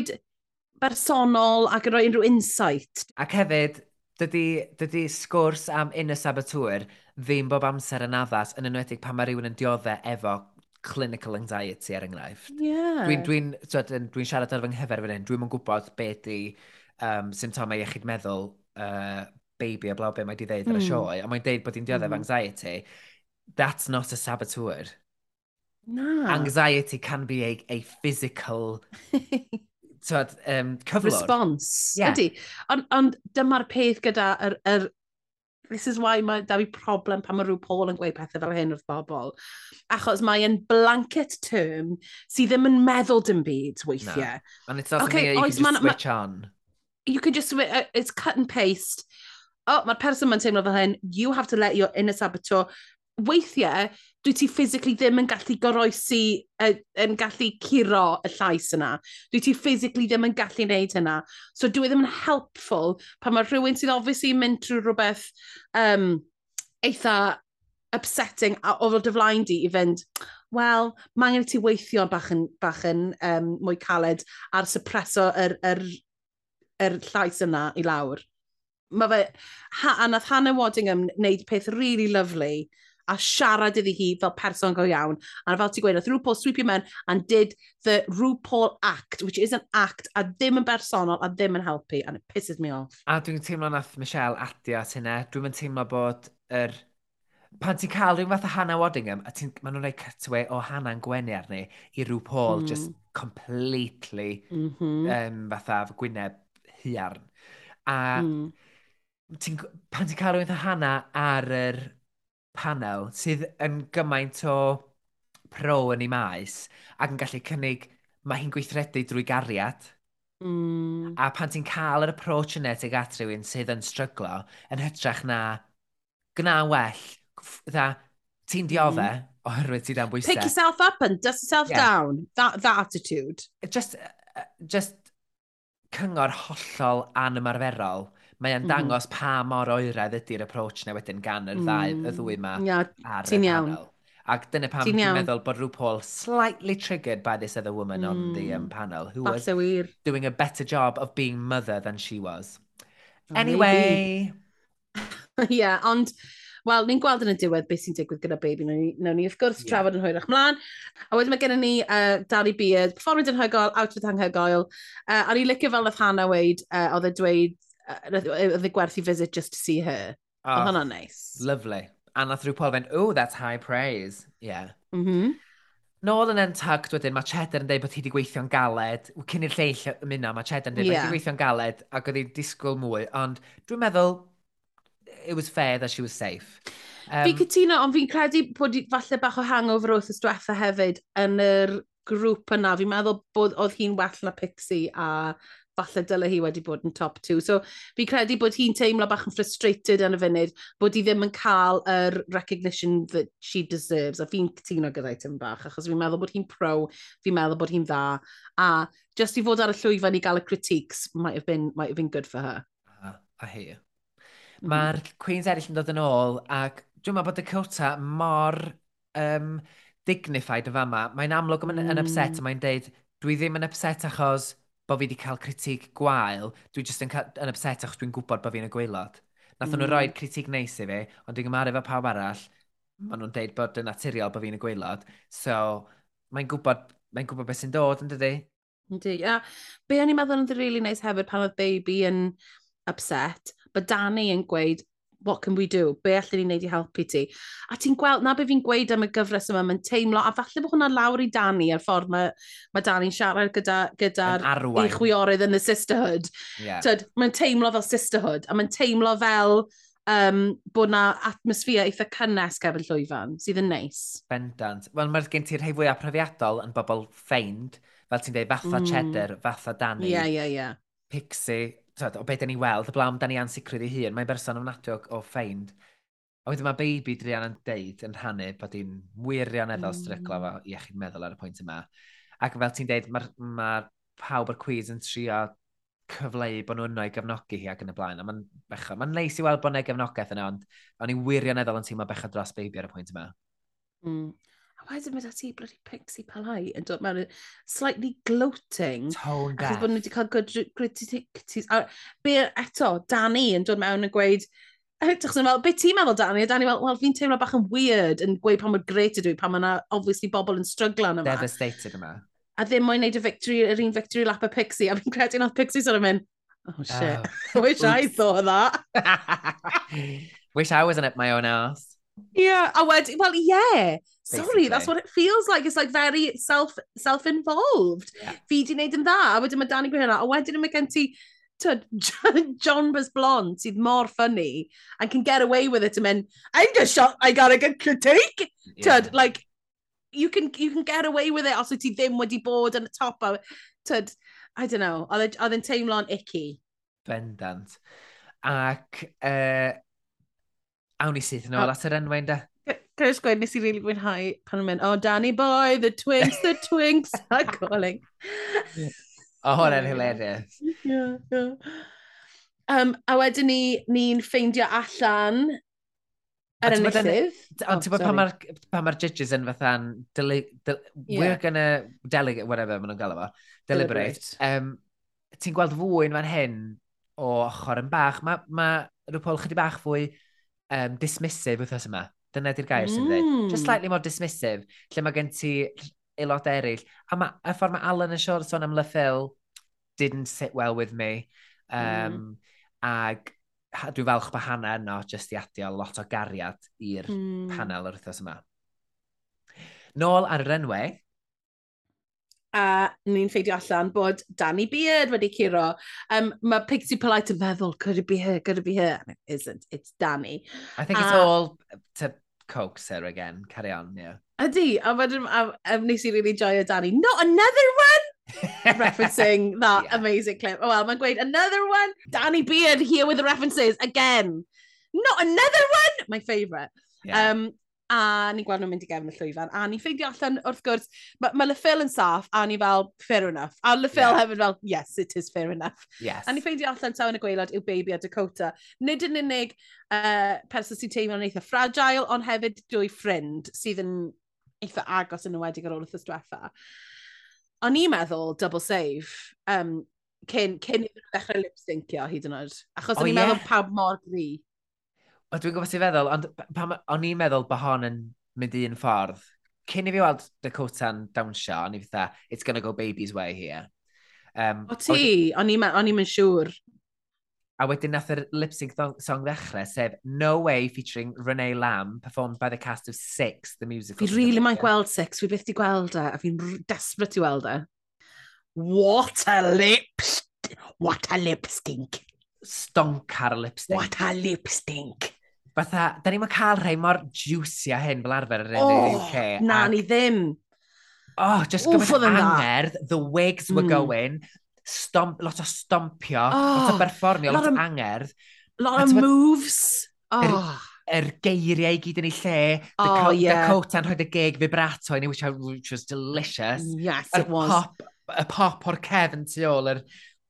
bersonol ac yn rhoi unrhyw insight. Ac hefyd, dydy, dydy sgwrs am un y saboteur ddim bob amser yn addas, yn enwedig pan mae rhywun yn dioddau efo clinical anxiety er enghraifft. Yeah. Dwi'n dwi, dwi, dwi siarad ar fy nghyfer fan hyn, dwi'n yn gwybod beth di um, symptomau iechyd meddwl uh, baby a bla be mae di ddeud ar y hmm. sioe, a mae'n deud bod hi'n dioddef mm. anxiety, that's not a saboteur. Na. Anxiety can be a, a physical <laughs> tywed, um, cyflwr. Response, yeah. ydy. Ond on, dyma'r peth gyda yr, yr, this is why mae da fi problem pan mae rhyw Paul yn gweud pethau fel hyn wrth bobl. Achos mae yn blanket term sydd ddim yn meddwl dim byd weithiau. No. And it's not okay, something that you can just man, switch on. You can just, uh, it's cut and paste. Oh, mae'r person ma'n teimlo fel hyn, you have to let your inner saboteur weithiau, dwi ti physically ddim yn gallu goroesi, uh, yn gallu curo y llais yna. Dwi ti physically ddim yn gallu wneud hynna. So dwi e ddim yn helpful pan mae rhywun sydd obviously mynd trwy rhywbeth um, eitha upsetting a ofal dyflaen di i fynd, wel, mae angen i ti weithio bach yn, bach yn um, mwy caled ar suppreso yr, yr, yr llais yna i lawr. Mae fe, ha, a nath Hannah Waddingham wneud peth really lovely a siarad iddi hi fel person go iawn. A fel ti'n gweud, oedd RuPaul sweepio mewn and did the RuPaul act, which is an act a ddim yn bersonol a ddim yn helpu, and it pisses me off. A dwi'n teimlo nath Michelle adio at hynna, dwi'n teimlo bod yr... Er... Pan ti'n cael rhywun fath o Hannah Waddingham, a ti'n... maen nhw'n rhoi cutaway o Hannah'n gwenu arni i RuPaul, mm. just completely mm -hmm. um, fatha gwyneb hiarn. A mm. ti, pan ti'n cael rhywun fath o Hannah ar yr er panel sydd yn gymaint o pro yn ei maes ac yn gallu cynnig mae hi'n gweithredu drwy gariad. Mm. A pan ti'n cael yr approach yna tuag at rhywun sydd yn stryglo, yn hytrach na gna well, dda, ti'n diodde mm. oherwydd ti dan bwysau. Pick yourself up and dust yourself yeah. down. That, that attitude. Just, uh, just cyngor hollol anymarferol mae o'n mhm. dangos pa mor oeredd ydy'r approach na wedyn gan yr ddau, mm. y ddwy yma yeah, ar y iawn. panel. Ac dyna pam ti'n meddwl bod RuPaul slightly triggered by this other woman mm. on the mm. um, panel, who That's was so weird. doing a better job of being mother than she was. Oh, anyway. <laughs> yeah, ond... Wel, ni'n gweld yn y diwedd beth sy'n digwydd gyda baby. Nawn ni, nawn ni wrth gwrs, yeah. trafod yn hwyrach mlaen. A wedyn mae gennym ni uh, Dali Beard, performance anhygoel, outfit anhygoel. Uh, a ni'n licio fel oedd Hannah weid, uh, oedd e dweud oedd e gwerthu visit just to see her. Oh, oedd hwnna'n neis. Lovely. A nath rhyw fynd, oh, that's high praise. Yeah. Mm -hmm. Nôl yn Entugged wedyn, mae Cheddar yn dweud bod hi wedi gweithio'n galed. Cyn i'r lleill ymuno, mae Cheddar yn dweud yeah. bod hi wedi gweithio'n galed ac oedd hi'n disgwyl mwy. Ond dwi'n meddwl, it was fair that she was safe. Um, fi cytuno, ond fi'n credu bod falle bach o hangover wrth ystwetha hefyd yn yr grŵp yna. Fi'n meddwl bod oedd hi'n well na Pixie a falle dyle hi wedi bod yn top two. So fi'n credu bod hi'n teimlo bach yn frustrated yn y funud bod hi ddim yn cael yr recognition that she deserves. A fi'n cytuno gyda'i tym bach, achos fi'n meddwl bod hi'n pro, fi'n meddwl bod hi'n dda. A just i fod ar y llwyfan i gael y critiques might have been, might have been good for her. A, a hi. Mae'r Queen's eraill yn dod yn ôl, ac dwi'n meddwl bod Dakota mor um, dignified yn fama. Mae'n amlwg yn, yn upset, mm. mae'n deud, dwi ddim yn upset achos bod fi wedi cael critig gwael, dwi jyst yn, yn upset achos dwi'n gwybod bod fi'n y gweilod. Nath mm. nhw roi critig neis i fi, ond dwi'n gymaru efo pawb arall, maen nhw'n deud bod yn naturiol bod fi'n y gweilod. So, mae'n gwybod, mae'n gwybod beth sy'n dod, yn dydy? Yndi. A be o'n i'n meddwl yn rili really nice hefyd pan oedd baby yn upset, bod Danny yn gweud, what can we do? Be allan ni'n neud i helpu ti? A ti'n gweld, na be fi'n gweud am y gyfres yma, mae'n teimlo, a falle bod hwnna lawr i Dani, a'r ffordd mae, mae Dani'n siarad gyda'r gyda, gyda chwiorydd yn y sisterhood. Yeah. Tyd, mae'n teimlo fel sisterhood, a mae'n teimlo fel um, bod na atmosffer eitha cynnes gefn llwyfan, sydd yn neis. Bendant. Wel, mae'r gen ti'r rhai fwy aprofiadol yn bobl ffeind, fel ti'n dweud, fatha mm. cheddar, fatha Dani. Ie, yeah, ie, yeah, ie. Yeah. Pixie, tyd, o beth da ni weld, y blawn da ni ansicrwydd ei hun, mae'n berson ofnadwy o o ffeind. A wedyn mae baby Drian yn deud yn rhannu bod hi'n wirioneddol mm. stryglo hmm. fo iechyd meddwl ar y pwynt yma. Ac fel ti'n deud, mae'r ma pawb o'r cwiz yn trio cyfleu bod nhw'n o'i gefnogi hi ac yn y blaen. Mae'n ma neis i weld bod yna gefnogaeth yna, ond o'n i wirioneddol yn teimlo bechod dros baby ar y pwynt yma. Mm. A wedyn mae dati bloody pixie palai yn dod mewn slightly gloating. Tone deaf. Ac bod nhw wedi cael good critiques. A be eto, Danny yn dod mewn yn gweud, Edrych yn fel, beth ti'n meddwl, Danny? A Danny, wel, fi'n teimlo bach yn weird yn gweud pan mor great ydw i, pa mae'na, obviously, bobl yn stryglan yma. Devastated yma. A ddim moyn neud y victory, yr un victory lap y Pixie, a fi'n credu nath Pixie sort of mynd, oh shit, oh. <laughs> wish Oops. I thought of that. <laughs> wish I wasn't up my own ass. Yeah, a wedyn, well, yeah. Sorry, Basically. that's what it feels like. It's like very self, self-involved. Yeah. Fi di wneud yn dda, a wedyn mae Danny Graham, a wedyn mae gen ti John Bus Blond sydd mor funny and can get away with it and then I'm just shot, I got a good critique. Yeah. Tyd, like, you can, you can get away with it os wyt ti ddim wedi bod yn y top. A, tyd, I don't know, oedd e, yn teimlo'n icky. Bendant. Ac, uh, awn i syth yn nôl at yr enwau da. Cyrraedd gweud, nes i rili really mwynhau pan yn mynd, oh, Danny boy, the twinks, the twinks, <laughs> a calling. O, hwnna'n hilarious. Yeah, yeah. Um, a wedyn ni, ni'n ffeindio allan yr enillydd. Ond ti'n bod pan mae'r judges yn fatha'n, we're gonna, delegate, whatever maen nhw'n gael efo, deliberate. Um, ti'n gweld fwy'n fan hyn o ochr yn bach, mae ma, ma rhywbeth chydig bach fwy um, dismissive wythnos yma. Dyna di'r gair mm. sy'n dweud. Just hmm. slightly more dismissive, lle mae gen ti aelod eraill. A ma, y ffordd mae Alan yn siwr sôn am Lyffil didn't sit well with me. Um, mm. Ag dwi'n falch bod Hannah yno jyst i adio lot o gariad i'r mm. panel yr wythnos yma. Nôl ar yr enwau, a ni'n ffeidio allan bod Danny Beard wedi curo. Um, mae Pixie Polite yn meddwl, could it be her, could it be her? And it isn't, it's Danny. I think a, it's all to coax her again, carry on, yeah. Ydy, a wedyn nes i really joio Danny, not another one! <laughs> referencing that yeah. amazing clip. Oh, well, mae'n gweud, another one! Danny Beard here with the references again. Not another one! My favourite. Yeah. Um, a ni'n gweld nhw'n mynd i gefn y llwyfan, a ni'n ffeindio allan wrth gwrs, mae ma Lefil yn saff, a ni fel, fair enough. A Lefil yeah. hefyd fel, yes, it is fair enough. Yes. A ni'n ffeindio allan taw yn y gweilod yw baby a Dakota. Nid yn unig uh, person sy'n teimlo'n eitha fragile, ond hefyd dwy ffrind sydd yn eitha agos yn ywedig ar ôl wrth ystwetha. O'n i'n meddwl double save, um, cyn, cyn iddyn nhw ddechrau lip-syncio hyd yn oed. Achos oh, o'n i'n yeah. meddwl pawb mor gri. O, dwi'n gwybod sy'n feddwl, ond pam o'n i'n meddwl bod hon yn mynd un ffordd. Cyn i fi weld Dakota'n dawnsio, o'n i fatha, it's gonna go baby's way here. Um, o ti, o'n i'n mynd siŵr. A wedyn nath yr lip-sync song ddechrau, sef No Way featuring Renee Lamb, performed by the cast of Six, the musical. Fi really mae'n gweld Six, fi byth di gweld e, a fi'n desperate i weld e. What a lip... What a lip stink. Stonk ar lip stink. What a lip stink fatha, da ni'n cael rhai mor juicy a hyn fel arfer ar oh, UK. Na, ac... ni ddim. Oh, just gymaint angerdd, the wigs were mm. going, stomp, lot o stompio, oh, lot o berfformio, lot, lot o angerdd. Lot o moves. Oh. Yr, er geiriau i gyd yn ei lle, the, oh, co yeah. the coat and rhoi y gig vibrato in which, I, which was delicious. Yes, it was. Pop, y pop o'r cefn tu ôl, yr,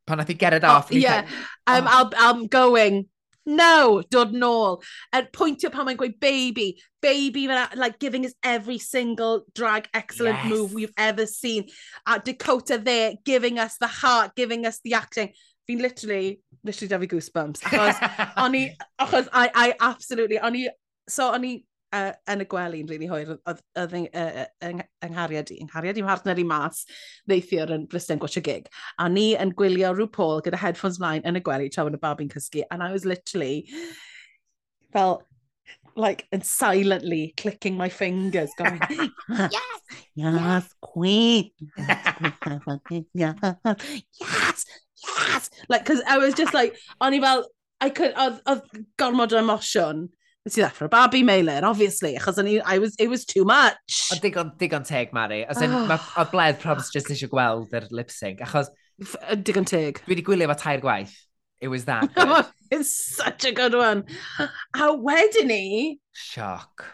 pan nath i get it oh, off. Oh, yeah, um, oh. I'll, I'm going. No, dod nôl. Er, pwyntio pan mae'n gweud baby, baby, like giving us every single drag excellent yes. move we've ever seen. A Dakota there, giving us the heart, giving us the acting. Fi'n literally, literally da fi goosebumps. Achos, <laughs> o'n i, achos, I, I absolutely, o'n i, so o'n i uh, yn y gwely'n rili really hwyr oedd, oedd yng, uh, yng, yng nghariad i. Yng nghariad i'n partner i mas neithiwr yn Bristol gwachio gig. A ni yn gwylio rhyw Paul gyda headphones mlaen yn y gwely tra yn y babi'n cysgu. And I was literally fel, like, and silently clicking my fingers, going, <laughs> yes, yes, queen, yes, queen, yes, yes, yes. Like, because I was just like, o'n i fel, I could, oedd gormod o emosiwn Nes i ddeffro babi Meilir, obviously, achos ni, I was, it was too much. Ond digon, digon teg, Mari. Os yn, oh, ma, <sighs> o bledd probs just eisiau gweld yr lip sync, achos... F Digon teg. Dwi wedi gwylio fo tair gwaith. It was that <laughs> good. It's such a good one. A wedyn ni... Sioc.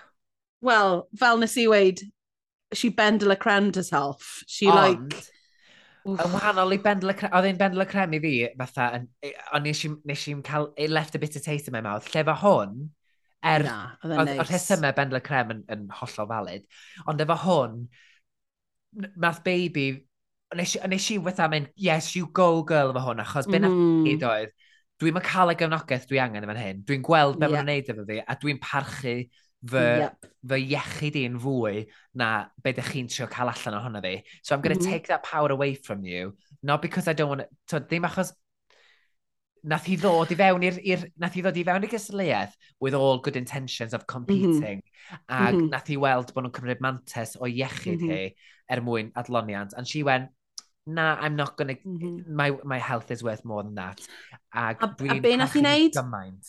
Well, fel nes i weid, she bendel a crend herself. She Ond, like... Yn wahanol i bendel y crem, oedd e'n bendel y crem i fi, fatha, ond nes i'n cael, it left a bit of taste in my mouth. Lle fe hwn, Er, Na, oedd y rhesymau Bendler Crem yn, yn hollol valid. Ond efo hwn, math baby, nes, nes i wetha mynd, yes, you go girl efo hwn, achos mm -hmm. be na mm-hmm. oedd, dwi'n ma cael y gefnogaeth dwi angen efo'n hyn, dwi'n gweld be yep. maen nhw'n neud efo fi, a dwi'n parchu fy, yep. fy iechyd i'n fwy na be ydych chi'n trio cael allan ohono fi. So I'm going to mm -hmm. take that power away from you, not because I don't want to, ddim achos nath hi ddod i fewn i'r... Nath hi ddod i fewn i'r gysleiaeth with all good intentions of mm-hmm. competing. Mm -hmm. Ac mm -hmm. nath hi weld bod nhw'n cymryd mantes o iechyd mm -hmm. hi er mwyn adloniant. And she went, na, I'm not gonna... Mm -hmm. my, my health is worth more than that. Ac a, a be nath hi wneud? Gymaint.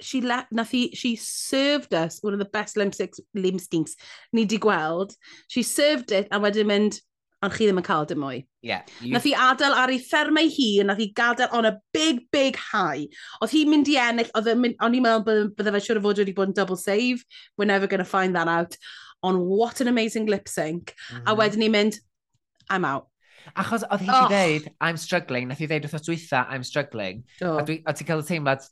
She, la, nath hi, she served us one of the best limb stinks ni di gweld. She served it a wedyn mynd, ond chi ddim yn cael dim mwy. Yeah, you... Nath hi adael ar ei ffermau hi, nath hi gadael on a big, big high. Oedd hi'n mynd i ennill, oedd o'n i'n meddwl bydde fe siwr o fod wedi bod yn double save. We're never going to find that out. On what an amazing lip sync. Mm. A mm-hmm. wedyn ni'n mynd, I'm out. Achos oedd hi oh. dweud, I'm struggling, nath hi dweud wrth o dwytha, I'm struggling. Oh. A, dwi, a ti'n cael y teimlad,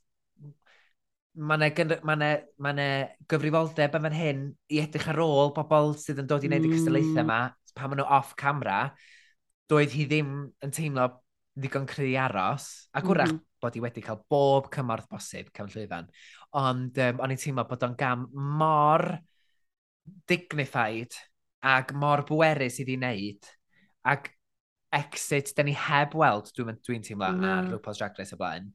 mae yna ma ne, ma ne gyfrifoldeb yn fan hyn i edrych ar ôl bobl sydd yn dod i wneud mm. y cystadlaethau yma pan maen nhw off camera, doedd hi ddim yn teimlo ddigon cry aros, ac mhm. wrach mm -hmm. bod hi wedi cael bob cymorth bosib cefn llwyfan. Ond um, o'n i'n teimlo bod o'n gam mor dignified ac mor bwerus i wneud. Ac exit, da ni heb weld, dwi'n dwi, teimlo, mm. ar RuPaul's Drag Race o blaen.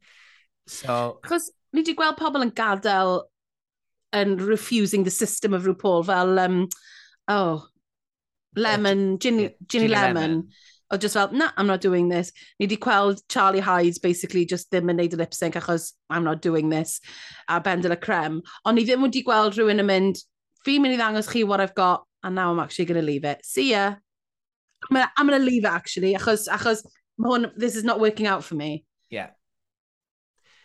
So... Chos ni wedi gweld pobl yn gadael yn refusing the system of RuPaul fel, um, oh, Lemon, Ginny, Ginny, Lemon. Lemon. O just fel, nah, I'm not doing this. Ni wedi gweld Charlie Hyde basically just ddim yn neud y lip sync achos I'm not doing this. A Bend la Creme. Ond ni ddim wedi gweld rhywun yn mynd, fi'n mynd i ddangos chi what I've got and now I'm actually going to leave it. See ya. I'm gonna, I'm gonna leave it actually achos, achos hwn, this is not working out for me. Yeah.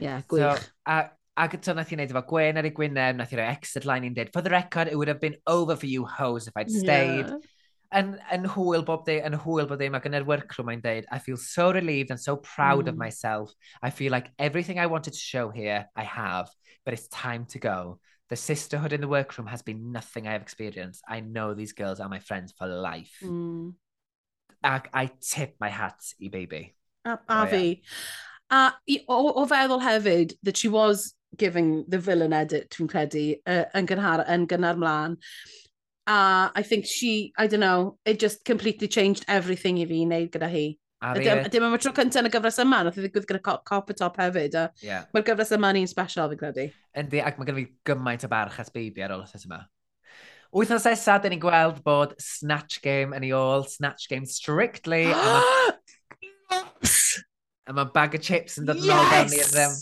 Yeah, gwych. So, a, ac eto nath i wneud efo Gwen ar ei Gwyneb, nath i roi exit line i'n dweud, for the record, it would have been over for you hoes if I'd stayed. Yeah yn, yn hwyl bob day, yn hwyl bob day, e, mae gynnu'r workroom mae'n dweud, I feel so relieved and so proud mm. of myself. I feel like everything I wanted to show here, I have, but it's time to go. The sisterhood in the workroom has been nothing I have experienced. I know these girls are my friends for life. Mm. Ac I tip my hat i baby. A, oh, a oh, fi. A o, o feddwl hefyd that she was giving the villain edit, dwi'n credu, uh, yn, gynhar, yn gynnar mlaen a I think she, I don't know, it just completely changed everything i fi i wneud gyda hi. Dim am y tro cyntaf yn y gyfres yma, nath i ddigwydd gyda cop, cop y top hefyd. A yeah. Mae'r gyfres yma ni'n special, fi'n credu. Yndi, ac mae gen fi gymaint o barch at baby ar ôl y yma. Wythnos esa, dyn ni'n gweld bod Snatch Game yn ei ôl, Snatch Game strictly. a mae bag of chips yn dod yn ôl fewn i'r um,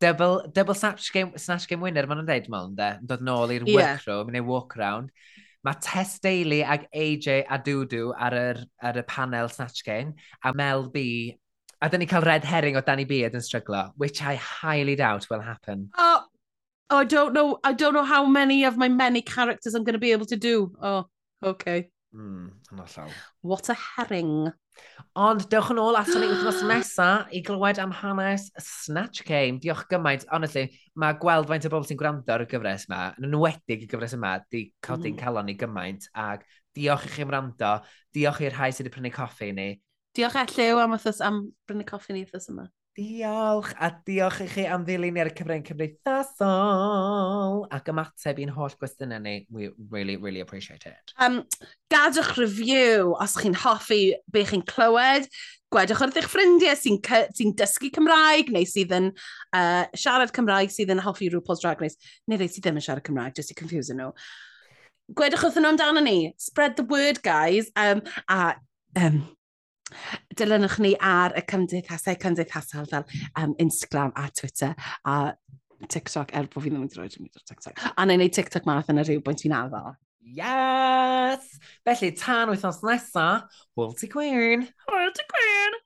double, double snatch game, snatch game winner, maen nhw'n dweud, maen nhw'n dod nôl i'r yeah. workroom, neu walk around. Mae Tess Daly ag AJ Adudu ar, yr, ar y panel Snatch Game, a Mel B, a dyn ni cael red herring o Danny Beard yn stryglo, which I highly doubt will happen. Oh, oh, I don't know, I don't know how many of my many characters I'm going to be able to do. Oh, okay. Mm, yna llaw. What a herring. Ond dewch yn ôl aton ni wythnos nesa i glywed am hanes Snatch Game. Diolch gymaint. Honestly, mae gweld faint o bobl sy'n gwrando ar y gyfres yma, yn enwedig y gyfres yma, di codi'n mm. calon ni gymaint. Ac diolch i chi wrando. Diolch i'r rhai sydd wedi prynu coffi i ni. Diolch Elliw am, wythnos am brynu coffi ni wythnos yma. Diolch, a diolch i chi am ddilyn i'r cyfrwng cymdeithasol ac ymateb i'n holl gwestiynau ni. We really, really appreciate it. Um, gadwch review os chi'n hoffi be chi'n clywed. Gwedwch wrth eich ffrindiau sy'n sy dysgu Cymraeg neu sydd yn uh, siarad Cymraeg sydd yn hoffi RuPaul's Drag Race. Neu rei sydd ddim yn siarad Cymraeg, just i confuse nhw. Gwedwch wrth nhw amdano ni. Spread the word, guys. Um, a um, dilynwch ni ar y cymdeithasau cymdeithasol fel um, Instagram a Twitter a TikTok er bod fi ddim yn droed yn mynd o'r TikTok. A na i wneud TikTok math yn y rhyw bwynt fi'n addo. Yes! Felly, tan wythnos nesa, hwyl gwyn! Hwyl ti gwyn!